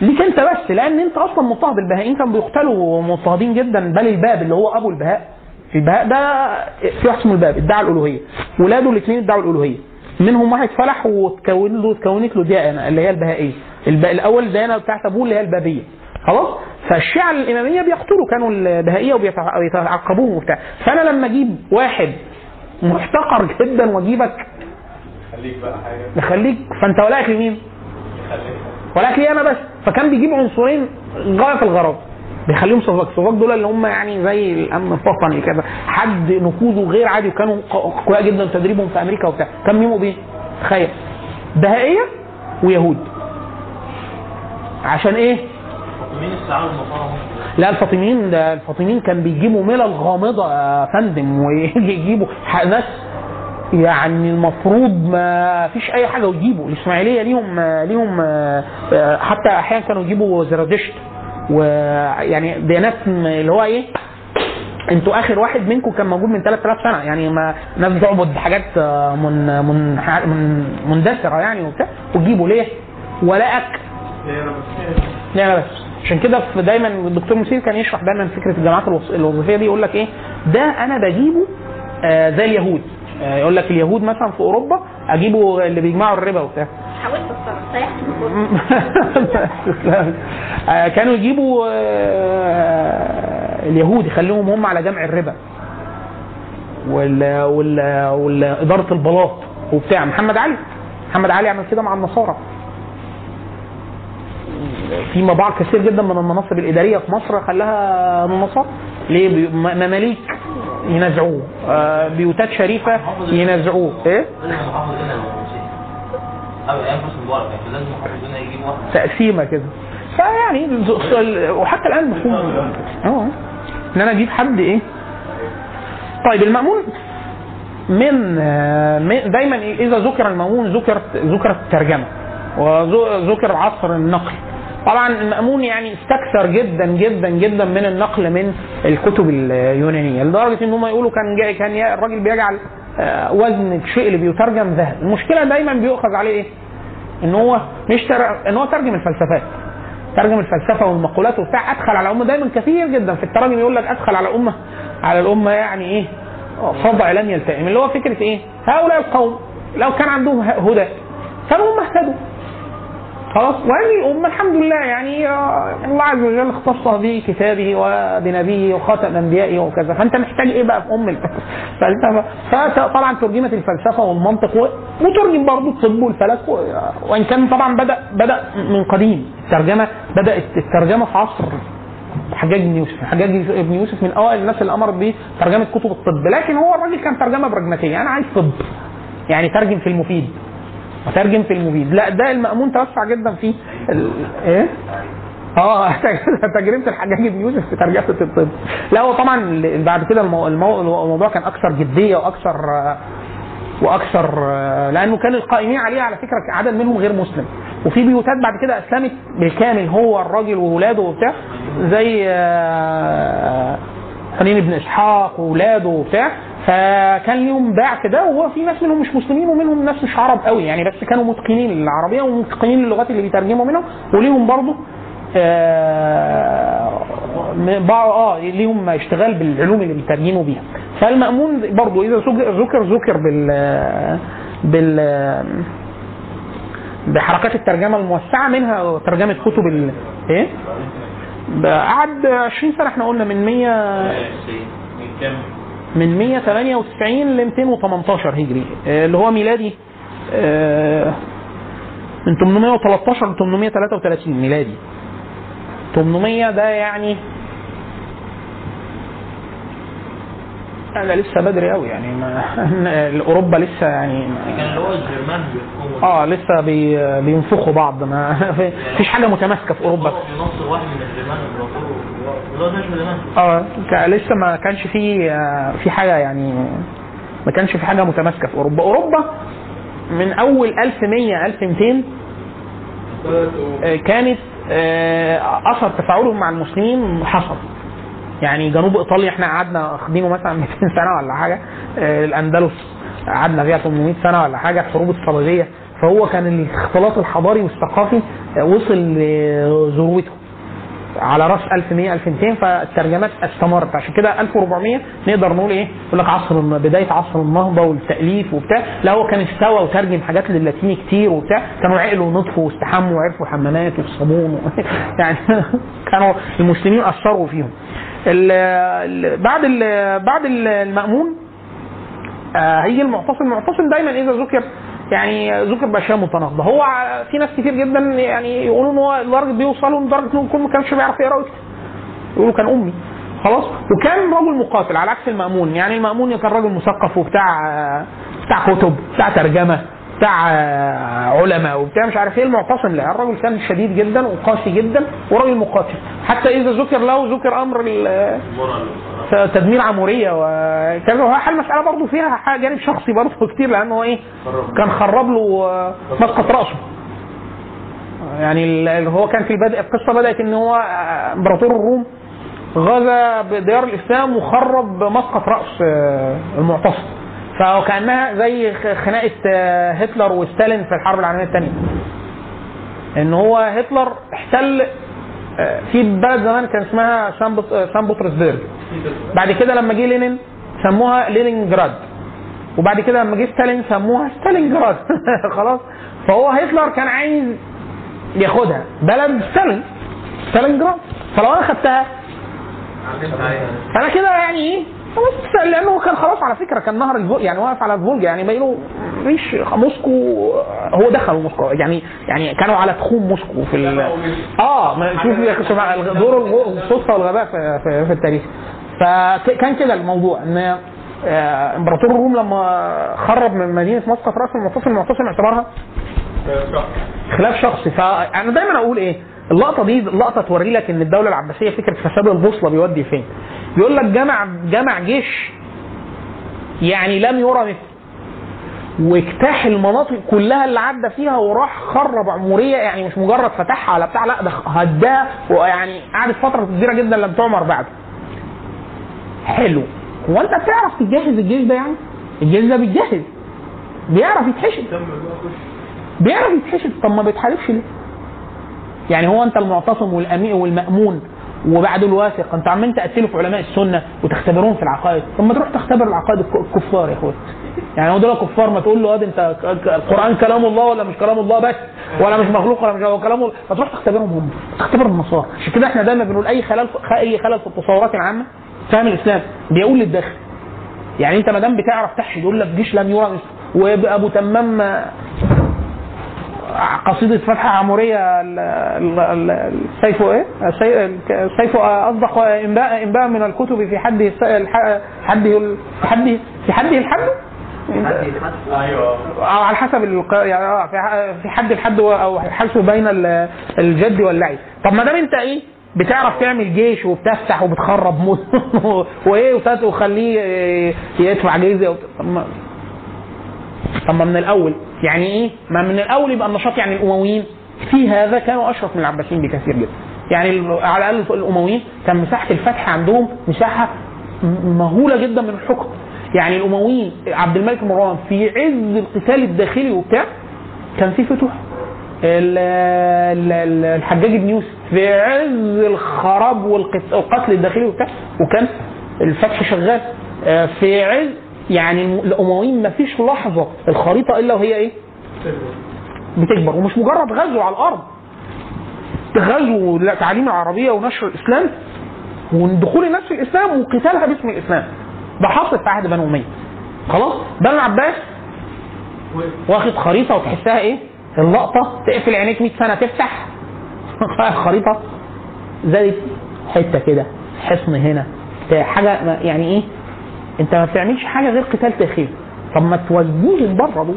ليك انت بس لأن انت أصلا مضطهد البهائيين كانوا بيقتلوا مضطهدين جدا بل الباب اللي هو أبو البهاء. البهاء ده في واحد اسمه الباب ادعى الألوهية. ولاده الاثنين ادعوا الألوهية. منهم واحد فلح وتكون له اتكونت له ديانة اللي هي البهائية. الب... الأول الديانه بتاعت أبوه اللي هي البابية. خلاص؟ فالشيعة الإمامية بيقتلوا كانوا البهائية وبيتع- وبيتعقبوهم وبتاع. فأنا لما أجيب واحد محتقر جدا وأجيبك خليك بقى حاجة. نخليك فأنت ولاك لمين؟ ولكن أنا بس. فكان بيجيب عنصرين غايه في الغرض بيخليهم صفاق. صفاق دول اللي هم يعني زي الأمن الوطني كده. حد نفوذه غير عادي. وكانوا ق- قوية جدا تدريبهم في أمريكا وبتاع. كان ميمو بيه تخيل. بهائية ويهود. عشان إيه؟ مين لا الفاطميين. ده الفاطميين كان بيجيبوا ملل غامضة يا فندم. <laughs> ويجي يجيبوا ح- ناس يعني المفروض ما فيش أي حاجة ويجيبوا. الإسماعيلية ليهم ليهم آه، حتى أحيانا كانوا يجيبوا زرادشت ويعني ديانات م- اللي هو إيه؟ أنتوا آخر واحد منكم كان موجود من 3000 سنة. يعني ما ناس بتعبد حاجات آه، من من من مندثرة يعني وبتاع. وتجيبوا ليه؟ ولاءك لا لا بس عشان كده دايما الدكتور مسير كان يشرح دايما فكرة الجامعات الوظيفية دي. يقول لك إيه؟ ده أنا بجيبه آه زي اليهود. يقول لك اليهود مثلا في أوروبا اجيبه اللي بيجمعوا الربا وبتاع. حاولت اتصرف <laughs> آه، كانوا يجيبوا آه، اليهود يخليهم هم على جمع الربا. وال وال البلاط وبتاع. محمد علي محمد علي عمل كده مع النصارى. في مباع كثير جدا من المناصب الإدارية في مصر خلاها من النصارى. ليه؟ مماليك. ينازعوه. آه، بيوتات شريفة ينازعوه. إيه؟ تقسيمة كده. فيعني وحتى الآن مفهوم. آه. إن أنا أجيب حد إيه؟ طيب المأمون من آه، دايما إذا ذكر المأمون ذكرت ذكرت الترجمة. وذكر عصر النقل. طبعا المأمون يعني استكثر جدا جدا جدا من النقل من الكتب اليونانية. لدرجة إن هم يقولوا كان كان الراجل بيجعل آه، وزن الشيء اللي بيترجم ذهب المشكلة دايما بيؤخذ عليه إيه؟ إن هو مش تر... إن هو ترجم الفلسفات. ترجم الفلسفة والمقولات وبتاع أدخل على الامه دايما كثير جدا في التراجم يقول لك أدخل على الامه على الأمة يعني إيه؟ صدع لم يلتئم. اللي هو فكرة إيه؟ هؤلاء القوم لو كان عندهم هدى كانوا هم اهتدوا. خلاص. وهذه الأمة الحمد لله يعني آه، الله عز وجل اختص بكتابه وبنبيه وخاتم أنبيائه وكذا. فأنت محتاج إيه بقى في أم الفلسفة؟ فطبعا ترجمة الفلسفة والمنطق وترجم برضه الطب والفلك و- وإن كان طبعا بدأ بدأ من قديم. الترجمة بدأت الترجمة في عصر حجاج بن يوسف. حجاج بن يوسف من أوائل الناس اللي أمر بترجمة كتب الطب. لكن هو الراجل كان ترجمة براجماتية. أنا عايز طب. يعني ترجم في المفيد. وترجم في المفيد لا ده المأمون توسع جدا في ال... إيه؟ آه <laughs> تجربة الحجاج بن يوسف في ترجمة الطب. لا هو طبعا بعد كده المو... المو... الموضوع كان أكثر جدية وأكثر وأكثر لأنه كان القائمين عليه على فكرة عدد منهم غير مسلم. وفي بيوتات بعد كده أسلمت بالكامل هو الراجل واولاده وبتاع زي آه، حنين بن إسحاق واولاده وبتاع. فكان ليهم باع في ده وهو في ناس منهم مش مسلمين ومنهم ناس مش عرب قوي. يعني بس كانوا متقنين للعربية ومتقنين للغات اللي بيترجموا منهم وليهم برضه آه آه ليهم اشتغال بالعلوم اللي بيترجموا بيها. فالمأمون برضه إذا ذكر ذكر بال بال بحركات الترجمة الموسعة منها ترجمة كتب ال إيه؟ قعد 20 سنة إحنا قلنا من 100 من 198 ل 218 هجري. آه، اللي هو ميلادي. آه، من 813 ل 833 ميلادي. 800 ده يعني لا لسه بدري قوي يعني ما <laughs> اوروبا لسه يعني كان اللي هو الجرمان آه لسه بي بينفخوا بعض. ما <laughs> فيش حاجة متماسكة في أوروبا. في نص واحد من الجرمان آه لسه ما كانش في آه، في حاجة يعني ما كانش في حاجة متماسكة في أوروبا. أوروبا من أول 1100 1200 آه، كانت آه، أثر تفاعلهم مع المسلمين حصل. يعني جنوب إيطاليا إحنا قعدنا واخدينه مثلا 200 سنة ولا حاجة الأندلس قعدنا فيها 800 سنة ولا حاجة الحروب الصليبية. فهو كان الاختلاط الحضاري والثقافي وصل لذروته. على رأس 1100 1200 فالترجمات استمرت عشان كده 1400 نقدر نقول إيه؟ يقول لك عصر بداية عصر النهضة والتأليف وبتاع لا هو كان استوى وترجم حاجات للاتيني كتير وبتاع كانوا عقلوا ونطفوا واستحموا وعرفوا حمامات والصابون و... <laughs> يعني كانوا المسلمين أثروا فيهم. ال... ال... بعد ال... بعد المأمون آه، هيجي المعتصم المعتصم دايما إذا ذكر يعني ذكر باشياء متناقضة. هو في ناس كتير جدا يعني يقولوا إن هو لدرجه بيوصلوا لدرجه إنه ما كانش بيعرف يقرأ ويكتب. يقولوا كان أمي. خلاص؟ وكان رجل مقاتل على عكس المأمون. يعني المأمون كان راجل مثقف وبتاع بتاع كتب بتاع ترجمة. بتاع علماء وبتاع مش عارف إيه المعتصم. لا الراجل كان شديد جدا وقاسي جدا وراجل مقاتل. حتى إذا ذكر له ذكر أمر تدمير عمورية وكذا وهو حل المساله برضه فيها جانب شخصي برضه كتير لأنه هو إيه كان خرب له مسقط رأسه. يعني هو كان في البدء القصة بدأت إن هو إمبراطور الروم غزا بديار الإسلام وخرب مسقط رأس آه، المعتصم. فكانها زي خناقة آه، هتلر وستالين في الحرب العالمية الثانية إن هو هتلر احتل آه، في بلد زمان كان اسمها سان بط- آه، بطرسبرج بعد كده لما جه لينين سموها لينينجراد. وبعد كده لما جه ستالين سموها ستالينجراد. <laughs> خلاص؟ فهو هتلر كان عايز ياخدها. بلد ستالين. ستالينجراد. فلو أنا خدتها. فانا كده يعني إيه؟ خلاص لأنه كان خلاص على فكرة كان نهر الفولجا يعني واقف على الفولجا يعني باقي له مفيش موسكو هو دخل موسكو يعني يعني كانوا على تخوم موسكو في ال... آه ما شوف دور الصدفة والغباء في, في, في التاريخ. فكان كده الموضوع إن آه، إمبراطور الروم لما خرب من مدينة مسقط راس المعتصم المعتصم اعتبرها خلاف شخصي. فأنا دايما أقول إيه؟ اللقطة دي لقطة توري لك إن الدولة العباسية فكرة فساد البوصلة بيودي فين بيقول لك جمع جمع جيش يعني لم يرى مثله واجتاح المناطق كلها اللي عدى فيها وراح خرب عمورية يعني مش مجرد فتحها على بتاع لا ده هداها ويعني قعدت فترة كبيرة جدا لم تعمر بعده. حلو هو أنت بتعرف تجهز الجيش ده يعني؟ الجيش ده بيتجهز بيعرف يتحشد بيعرف يتحشد طب ما بيتحاربش ليه؟ يعني هو انت المعتصم والامين والمأمون وبعد الواثق أنتوا عمالين تقتلوا في علماء السنة وتختبروهم في العقائد. طب ما تروح تختبر العقائد الك- الكفار يا اخويا. يعني هو دول كفار ما تقول له آه انت القرآن كلام الله ولا مش كلام الله بس؟ ولا مش مخلوق ولا مش هو كلام الله. ما تروح تختبرهم هم. تختبر النصارى. عشان كده إحنا دايما بنقول أي خلل أي خلل في التصورات العامة فهم الإسلام. بيقول للداخل. يعني انت ما دام بتعرف تحشد يقول لك جيش لم يرى. وابو تمام آه، قصيدة فتحة عمورية ال- ال- ال- السيف إيه؟ السي- السيف أصدق انباء إنباء من الكتب في حده حده حده في حده الحد؟ أيوه أو على حسب. يعني آه، في حد الحد أو حسب بين ال- الجد واللعب طب ما دام أنت إيه بتعرف تعمل جيش وبتفتح وبتخرب <laughs> وإيه وخليه يدفع وت- طب ما من الأول يعني إيه؟ ما من الأول يبقى النشاط يعني الأمويين في هذا كانوا أشرف من العباسيين بكثير جدا. يعني على الأقل الأمويين كان مساحة الفتح عندهم مساحة مهولة جدا من الحكم. يعني الأمويين عبد الملك مروان في عز القتال الداخلي وبتاع كان في فتوح. ال- ال- ال- الحجاج بن يوسف في عز الخراب والقت- والقتل الداخلي وبتاع وكان الفتح شغال آه، في عز يعني الأمويين ما فيش لحظة الخريطة إلا وهي إيه؟ بتكبر ومش مجرد غزو على الأرض. غزو تعليم العربية ونشر الإسلام ودخول الناس في الإسلام وقتالها باسم الإسلام. ده حاصل في عهد بنو أمية. خلاص؟ بنو العباس واخد خريطة وتحسها إيه؟ اللقطة تقفل عينيك 100 سنة تفتح. <laughs> الخريطه زي حتة كده حصن هنا. حاجة يعني إيه؟ انت ما بتعملش حاجة غير قتال داخلي طب ما توجههم بره دول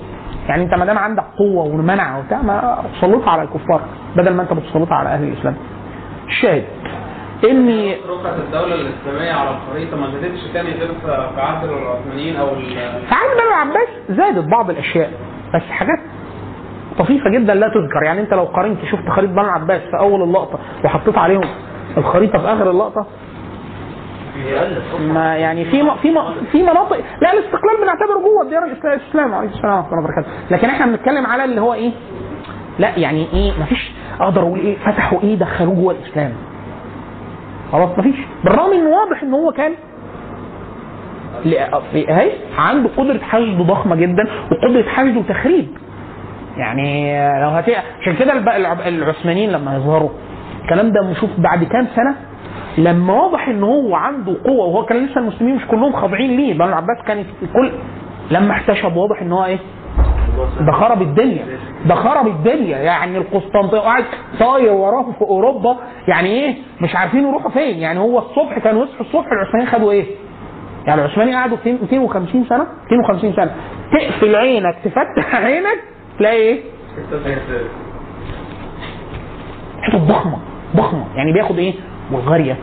يعني انت ما دام عندك قوة ومنع وبتاع ما تسلطها على الكفار بدل ما انت بتسلطها على أهل الإسلام. الشاهد اني رقعة الدولة الإسلامية على الخريطة ما زادتش تاني غير في عهد العثمانيين أو في عهد بنو العباس زادت بعض الأشياء بس حاجات طفيفة جدا لا تذكر. يعني انت لو قارنت شفت خريطة بنو العباس في أول اللقطة وحطيت عليهم الخريطة في آخر اللقطة ما يعني في في في مناطق لا الاستقلال بنعتبره جوه الديار الإسلام عليه السلام ورحمة الله لكن إحنا بنتكلم على اللي هو إيه؟ لا يعني إيه؟ مفيش أقدر أقول إيه؟ فتحوا إيه؟ دخلوه جوه الإسلام. خلاص مفيش بالرغم إن واضح إن هو كان اهي عنده قدرة حشد ضخمة جدا وقدرة حشد وتخريب. يعني لو هت عشان كده العثمانيين لما يظهروا الكلام ده نشوف بعد كام سنة لما واضح إن هو عنده قوة وهو كان لسه المسلمين مش كلهم خاضعين ليه؟ بنو العباس كانت الكل لما احتشد واضح إن هو إيه؟ ده خرب الدنيا ده خرب الدنيا. يعني القسطنطينيه قاعد طاير وراهم في أوروبا يعني إيه؟ مش عارفين يروحوا فين. يعني هو الصبح كانوا يصحوا الصبح العثمانيين خدوا إيه؟ يعني العثمانيين قعدوا 250 سنة؟ 250 سنة. تقفل عينك تفتح عينك تلاقي إيه؟ حتت ضخمة ضخمة. يعني بياخد إيه؟ بلغاريا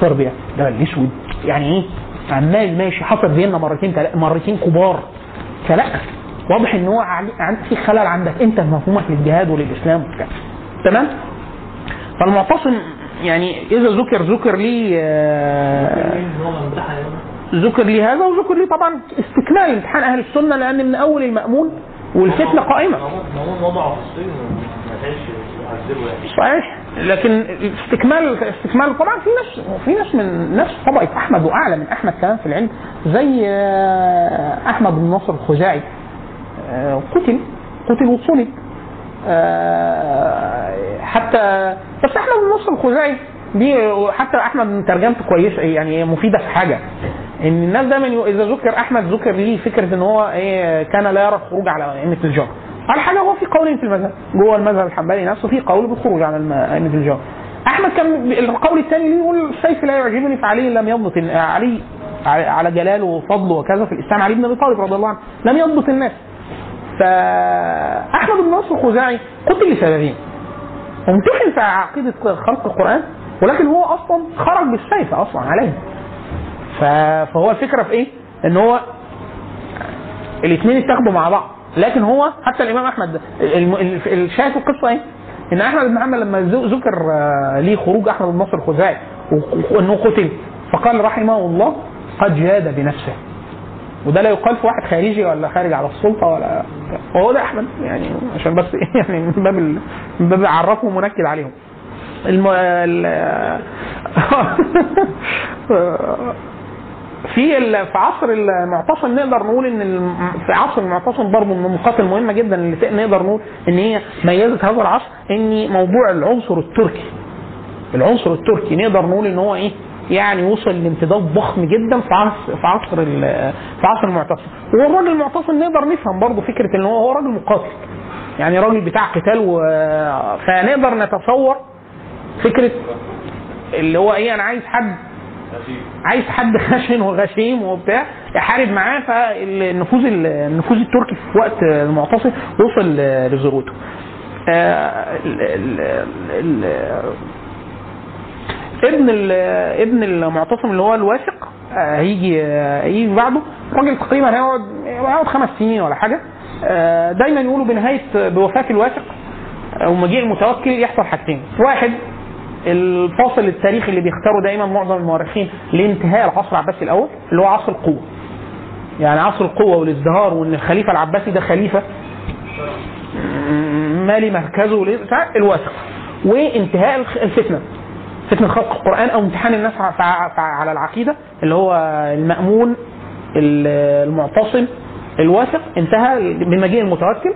صربيا جبل الأسود. يعني إيه؟ عمال ماشي. حصل فيينا مرتين مرتين كبار. فلا واضح إن هو في خلل عندك. أنت في مفهومك للجهاد وللإسلام وبتاع. تمام؟ فالمعتصم يعني إذا ذكر ذكر لي آه، ذكر لي هذا وذكر لي طبعا استكمال امتحان أهل السنة لأن من أول المأمون والفتنة قائمة. صحيح. لكن استكمال استكمال طبعا في ناس في ناس من نفس طبقة أحمد وأعلى من أحمد كمان في العلم زي آه، أحمد بن نصر الخزاعي. آه، قتل قتل وصلب. آه، حتى بس أحمد بن نصر الخزاعي دي حتى أحمد ترجمته كويسة يعني مفيدة في حاجة. إن الناس دايما إذا ذكر أحمد ذكر ليه فكرة إن هو إيه كان لا يرى الخروج على ائمه الجار على حاجة هو في قولين في المذهب. جوه المذهب الحنبلي نفسه في قول بالخروج الم- ائمه الجار أحمد كان القول الثاني ليه يقول السيف لا يعجبني فعلي لم يضبط علي على- جلاله وفضله وكذا في الإسلام. علي بن أبي طالب رضي الله عنه لم يضبط الناس. فأحمد بن نصر الخزاعي قتل لسببين. امتحن في عقيدة خلق القرآن ولكن هو أصلا خرج بالسيف أصلا عليه. فهو الفكرة في إيه؟ إن هو الاثنين اتاخدوا مع بعض. لكن هو حتى الإمام أحمد الشاهد في القصة إيه؟ إن أحمد بن محمد لما ذكر آه، ليه خروج أحمد بن نصر الخزاعي وإنه قتل فقال رحمه الله قد جاد بنفسه. وده لا يقال في واحد خارجي ولا خارج على السلطة ولا وهو ده أحمد يعني عشان بس إيه؟ <laughs> يعني من باب من باب عرفه ومنكد عليهم. الم... ال... <laughs> في. في عصر المعتصم نقدر نقول إن. في عصر المعتصم برضه من النقاط المهمة جدا اللي نقدر نقول إن هي ميزت هذا العصر إن موضوع العنصر التركي العنصر التركي نقدر نقول إن هو إيه يعني وصل لامتداد ضخم جدا في عصر في عصر في عصر المعتصم والراجل المعتصم نقدر نفهم برضه فكرة إن هو هو راجل مقاتل يعني راجل بتاع قتال. فنقدر نتصور فكرة اللي هو إيه أنا عايز حد عايز حد خشن وغشيم وبتاع يحارب معاه فالنفوذ النفوذ التركي في وقت المعتصم وصل لذروته. آه، ابن ابن المعتصم اللي هو الواثق آه، هيجي آه، هيجي بعده. الراجل تقريبا هيقعد هيقعد خمس سنين ولا حاجة. دايما يقولوا بنهاية بوفاة الواثق أو مجيء المتوكل يحصل حاجتين. واحد الفاصل التاريخي اللي بيختاروا دايما معظم المؤرخين لانتهاء العصر العباسي الأول اللي هو عصر القوة. يعني عصر القوة والازدهار وإن الخليفة العباسي ده خليفة مالي مركزه الواثق وانتهاء الفتنة. فتنة خلق القرآن أو امتحان الناس على العقيدة اللي هو المأمون ال- المعتصم الواثق انتهى بمجيء المتوكل.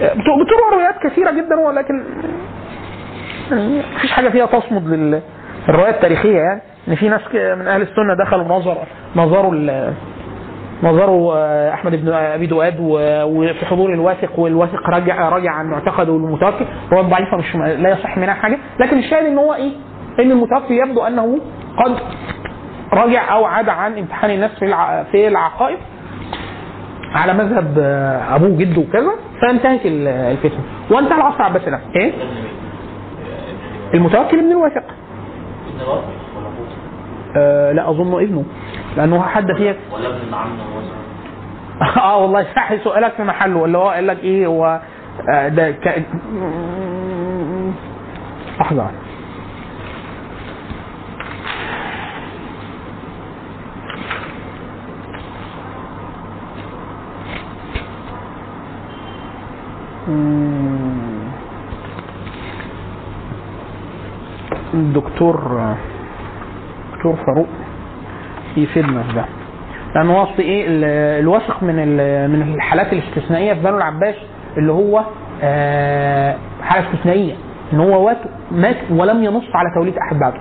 بت- بتروى روايات كثيرة جدا ولكن مفيش حاجة فيها تصمد للروايات التاريخية يعني. إن في ناس من أهل السنة دخلوا نظر نظروا نظروا آه، أحمد بن أبي دؤاد وفي حضور الواثق والواثق رجع رجع عن معتقده المتوكل. روايات ضعيفه مش لا يصح منها حاجة. لكن الشاهد إن هو إيه؟ إن المتوكل يبدو أنه قد رجع أو عاد عن امتحان الناس في في العقائد على مذهب آه، أبوه جده وكذا فانتهت ال- الفتنة. وانتهى العصر العباسي إيه؟ المتوكل ابن الواثق آه لا اظنه ابنه لأنه حد فيها ولا ابن مثلا آه والله صح سؤالك في محله. اللي هو قال لك إيه هو آه ده ك... لحظة. مم. الدكتور دكتور فاروق يفيدنا في ده. لأن أصل إيه ال- الواثق من من الحالات الاستثنائية في بنو العباس اللي هو آه، حالة استثنائية إن هو مات ولم ينص على توليد أحد بعده.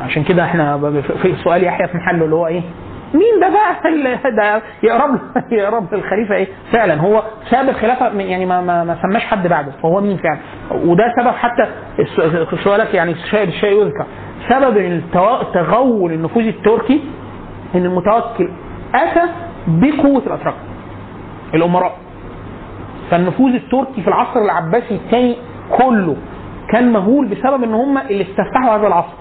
عشان كده إحنا في سؤال يحيى في محله اللي هو إيه مين ده بقى؟ <laughs> ده يقرب يقرب للخليفه إيه؟ فعلا هو ساب الخلافة يعني ما ما, ما سماش حد بعده فهو مين فعلا؟ وده سبب حتى سؤالك يعني الشيء يذكر. سبب تغول النفوذ التركي إن المتوكل أتى بقوة الأتراك الأمراء. فالنفوذ التركي في العصر العباسي الثاني كله كان مهول بسبب إن هم اللي استفتحوا هذا العصر.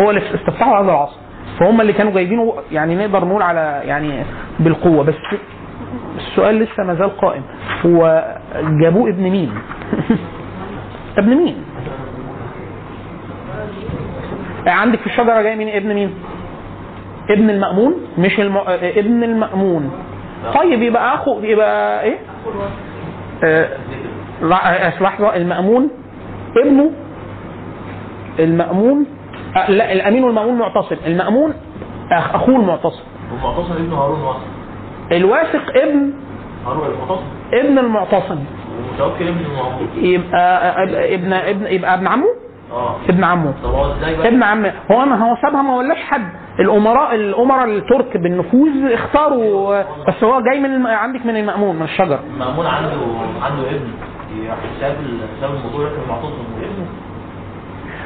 هو اللي استفتحوا هذا العصر. فهم اللي كانوا جايبينه يعني نقدر نقول على يعني بالقوة. بس السؤال لسه ما زال قائم. هو جابوه ابن مين؟ <laughs> ابن مين؟ عندك في الشجرة جاي مين؟ ابن مين؟ ابن المأمون؟ مش الم... ابن المأمون. طيب يبقى أخو يبقى إيه؟ آه، آه، لحظة. المأمون؟ ابنه؟ المأمون؟ لا الأمين والمأمون معتصم. المأمون أخ- أخوه المعتصم. ومعتصم ابن هارون واثق الواثق ابن هارون المعتصم. ابن المعتصم. ومتوكل ابن المعمود يبقى آه، ابن ابن يبقى ابن عمه؟ آه. ابن عمه. طب هو إزاي بقى؟ ابن عم هو ما هو سابها ما ولاش حد. الأمراء الأمراء الترك بالنفوذ اختاروا بس هو جاي من. عندك من المأمون من الشجر. مأمون عنده عنده ابن. راح ساب ال- ساب الموضوع المعتصم. وابنه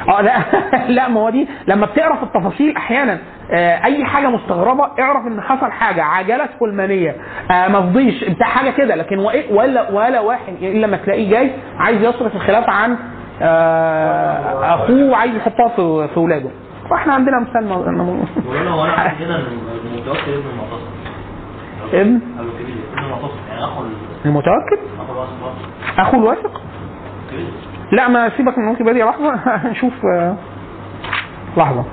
آه لا. <laughs> لا ما هو دي لما بتقرأ في التفاصيل أحيانا آه أي حاجة مستغربة اعرف إن حصل حاجة عجلت فلمانيه آه ما فضيش بتاع حاجة كده. لكن وإيه- ولا ولا واحد إلا ما تلاقيه جاي عايز يصرف الخلافه عن آه أخوه وعايز يحطها في في اولاده فاحنا عندنا مثال م- ويقول له هو كده ان المتوكل ابن المعتصم ابن؟ المعتصم يعني أخو ال- المتوكل أخو الواثق واثق. اخو الواثق لا ما سيبك من ويكيبيديا لحظة. <laughs> هنشوف آه، لحظة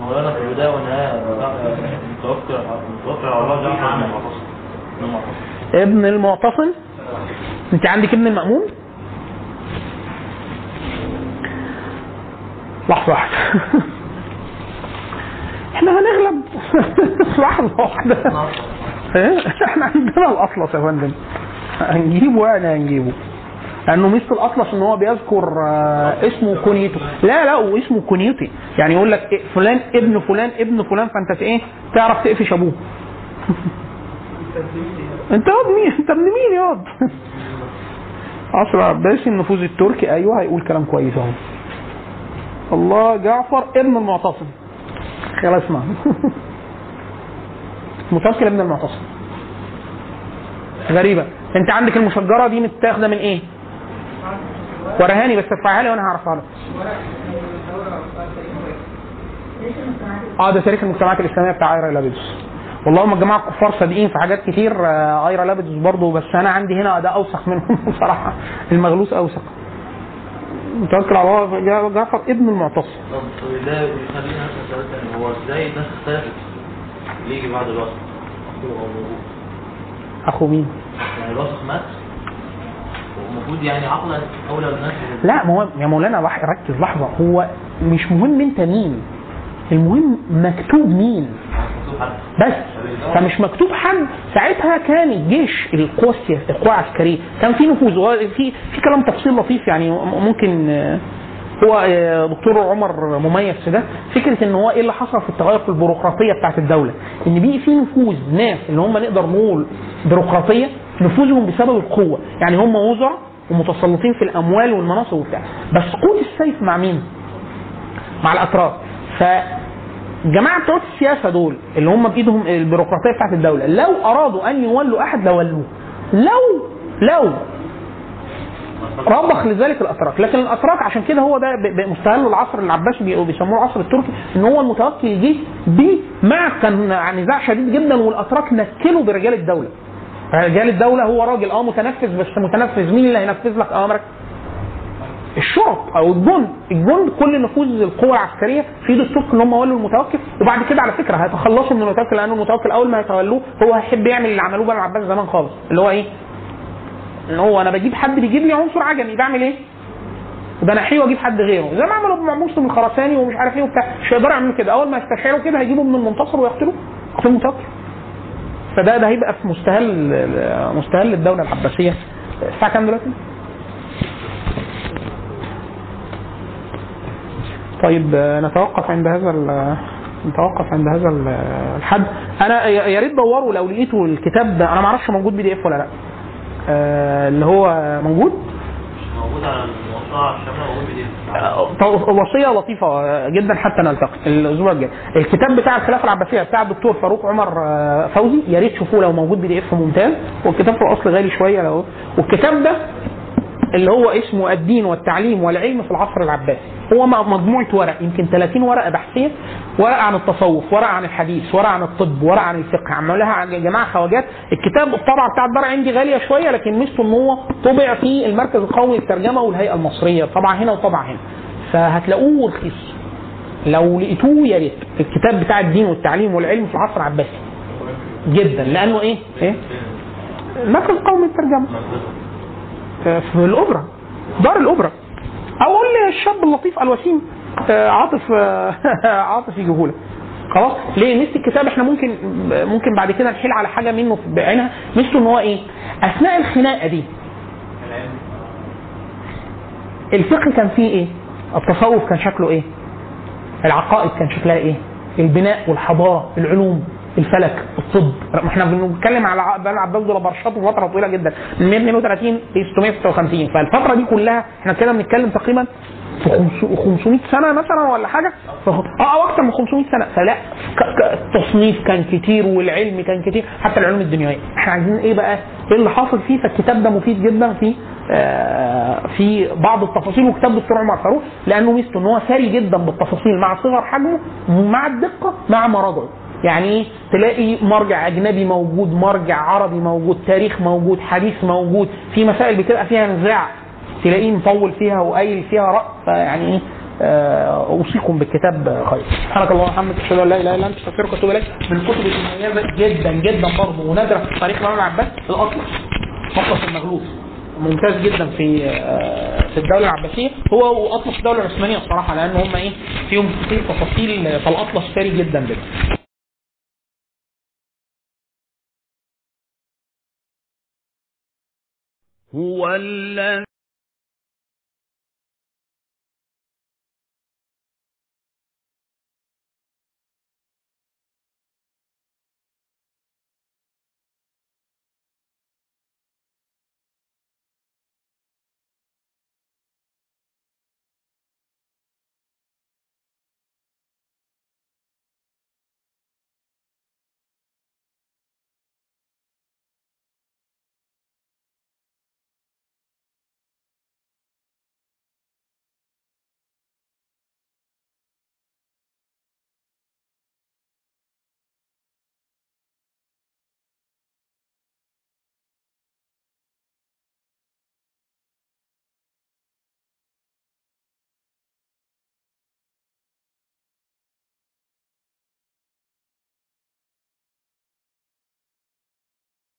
مولانا في البداية والنهاية متوكل متوكل على الله جعفر بن المعتصم بن المعتصم ابن المعتصم؟ انت عندك ابن المأمون؟ لحظة واحدة. <laughs> إحنا هنغلب. <laughs> لحظة واحدة. <laughs> إيه؟ إحنا عندنا الأطلس يا فندم. هنجيبه يعني هنجيبه. لأنه مثل الاطلس ان هو بيذكر آه، اسمه كونيته لا لا واسمه كونيتي. يعني يقول لك إيه، فلان ابن فلان ابن فلان فأنت إيه تعرف تقفش أبوه. انت ياض مين؟ انت ابن مين ياض عصر العباسي النفوذ التركي. أيوه هيقول كلام كويس أهو. الله جعفر ابن المعتصم. خلصنا. <laughs> متوكل ابن المعتصم. غريبة. انت عندك المشجرة دي متاخدة من إيه؟ ورهاني بس ادفعها لي وأنا هعرفها لك. آه ده تاريخ المجتمعات الإسلامية بتاع ايرا لابيدوس والله هم الجماعه الكفار صادقين في حاجات كتير آه، آيرا لابيدوس برضه بس أنا عندي هنا ده أوسخ منهم <laughs> بصراحة. المغلوس أوسخ. متوكل على الله جعفر ابن المعتصم. طب ده يخلينا نسأل سؤال هو إزاي الناس اختلفت اللي يجي بعد الوصف. أخو مين؟ يعني الوصف مات؟ والمفروض يعني عقلا أولى بالناس لا ما هو يا مولانا ركز لحظة. هو مش مهم أنت مين. المهم مكتوب مين؟ بس. فمش مكتوب حد. ساعتها كان الجيش القوى القوى العسكرية. كان في نفوذ في في كلام تفصيل لطيف يعني ممكن آه، هو آه، دكتور عمر مميز في ده. فكرة إن هو إيه اللي حصل في التغير في البيروقراطية بتاعت الدولة؟ إن بقي في نفوذ ناس اللي هم نقدر نقول بيروقراطية نفوذهم بسبب القوة. يعني هم وزراء ومتسلطين في الأموال والمناصب وبتاع. بس قوة السيف مع مين؟ مع الاتراك فالجماعه بتوع السياسة دول اللي هم بإيدهم البيروقراطية بتاعت الدولة لو أرادوا أن يولوا أحد لولوه. لو لو رضخ لذلك الأتراك. لكن الأتراك عشان كده هو ده مستهل العصر العباسي بي- بيسموه العصر التركي إن هو المتوكل جه بيه مع كان نزاع شديد جدا والأتراك نكلوا برجال الدولة. رجال الدولة هو راجل آه متنفذ بس متنفذ. مين اللي هينفذ لك اوامرك؟ الشرط أو الجند. الجند كل نفوذ القوى العسكرية في ايد الترك إن هم ولوا المتوكل. وبعد كده على فكرة هيتخلصوا من المتوكل لأن المتوكل أول ما يتولوه هو هيحب يعمل اللي عملوه بقى العباس زمان خالص. اللي هو إيه؟ إن هو أنا بجيب حد بيجيب لي عنصر عجمي بعمل إيه؟ بنحيه وأجيب حد غيره. زي ما عملوا مع مسلم الخراساني ومش عارف إيه وبتاع. مش هيقدروا يعملوا كده. أول ما يستشعروا كده هيجيبوا من المنتصر ويقتلوه. يقتلوا المتوكل. فده ده هيبقى في مستهل مستهل الدولة العباسية. الساعة كام دلوقتي؟ طيب آه، نتوقف عند هذا ال- نتوقف عند هذا ال- الحد. أنا يا ريت دوروا لو لقيتوا الكتاب ده. أنا ما أعرفش موجود بي دي اف ولا لأ. آه، اللي هو موجود؟ موجود على آه، وصية لطيفة جدا حتى نلتقي الأسبوع الجاي. الكتاب بتاع الخلافة العباسية بتاع الدكتور فاروق عمر آه، فوزي يا ريت تشوفوه لو موجود PDF ممتاز والكتاب في الأصل غالي شوية لو. والكتاب ده اللي هو اسمه الدين والتعليم والعلم في العصر العباسي. هو مجموعه ورق يمكن 30 ورقة بحثية. ورقة عن التصوف ورقة عن الحديث ورقة عن الطب ورقة عن الفقه. عملوها عن جماعة خواجات. الكتاب الطبعه بتاع الدار عندي غالية شوية لكن ميزته إن هو طبع في المركز القومي للترجمة والهيئة المصرية. طبعا هنا وطبع هنا. فهتلاقوه رخيص. لو لقيتوه يا ريت. الكتاب بتاع الدين والتعليم والعلم في العصر العباسي. جدا. لأنه إيه؟ إيه؟ المركز القومي للترجمة. في الاوبرا دار الاوبرا أو قول لي الشاب اللطيف الوسيم آه، عاطف آه، <laughs> عاطف يجيبهولك خلاص ليه؟ ميزه الكتاب إحنا ممكن ممكن بعد كده نحيل على حاجة منه بعينها. ميزته إن هو إيه؟ أثناء الخناقة دي. الفقه كان فيه إيه؟ التصوف كان شكله إيه؟ العقائد كان شكلها إيه؟ البناء والحضارة العلوم. الفلك الطب. إحنا بنتكلم على بني عباس دول برشاط فترة طويلة جدا. من 132 ل 656 فالفترة دي كلها إحنا كده بنتكلم تقريبا في 500 سنة مثلا ولا حاجة؟ آه أو أكثر من 500 سنة. فلا التصنيف كان كتير والعلم كان كتير حتى العلوم الدنيوية. إحنا عايزين إيه بقى؟ إيه اللي حاصل فيه؟ فالكتاب ده مفيد جدا في آه، في بعض التفاصيل وكتاب دكتور عمر فاروق لأنه ميزته إن هو ثري جدا بالتفاصيل مع صغر حجمه مع الدقة مع مراجعه. يعني تلاقي مرجع أجنبي موجود مرجع عربي موجود تاريخ موجود حديث موجود في مسائل بتبقى فيها نزاع تلاقيه مطول فيها وقايل فيها راي فيعني إيه آه، اوصيكم بالكتاب خير. سبحانك اللهم وبحمدك أشهد أن لا إله إلا أنت أستغفرك وأتوب إليك. من الكتب المميزه جدا جدا برضه ونادرة في تاريخ الامام العباس الاطلس اطلس المغلوط ممتاز جدا في آه، في الدولة العباسية. هو واطلس الدولة العثمانية الصراحه لأن هم إيه فيهم تفاصيل فالاطلس ثري جدا جدا. هو الذي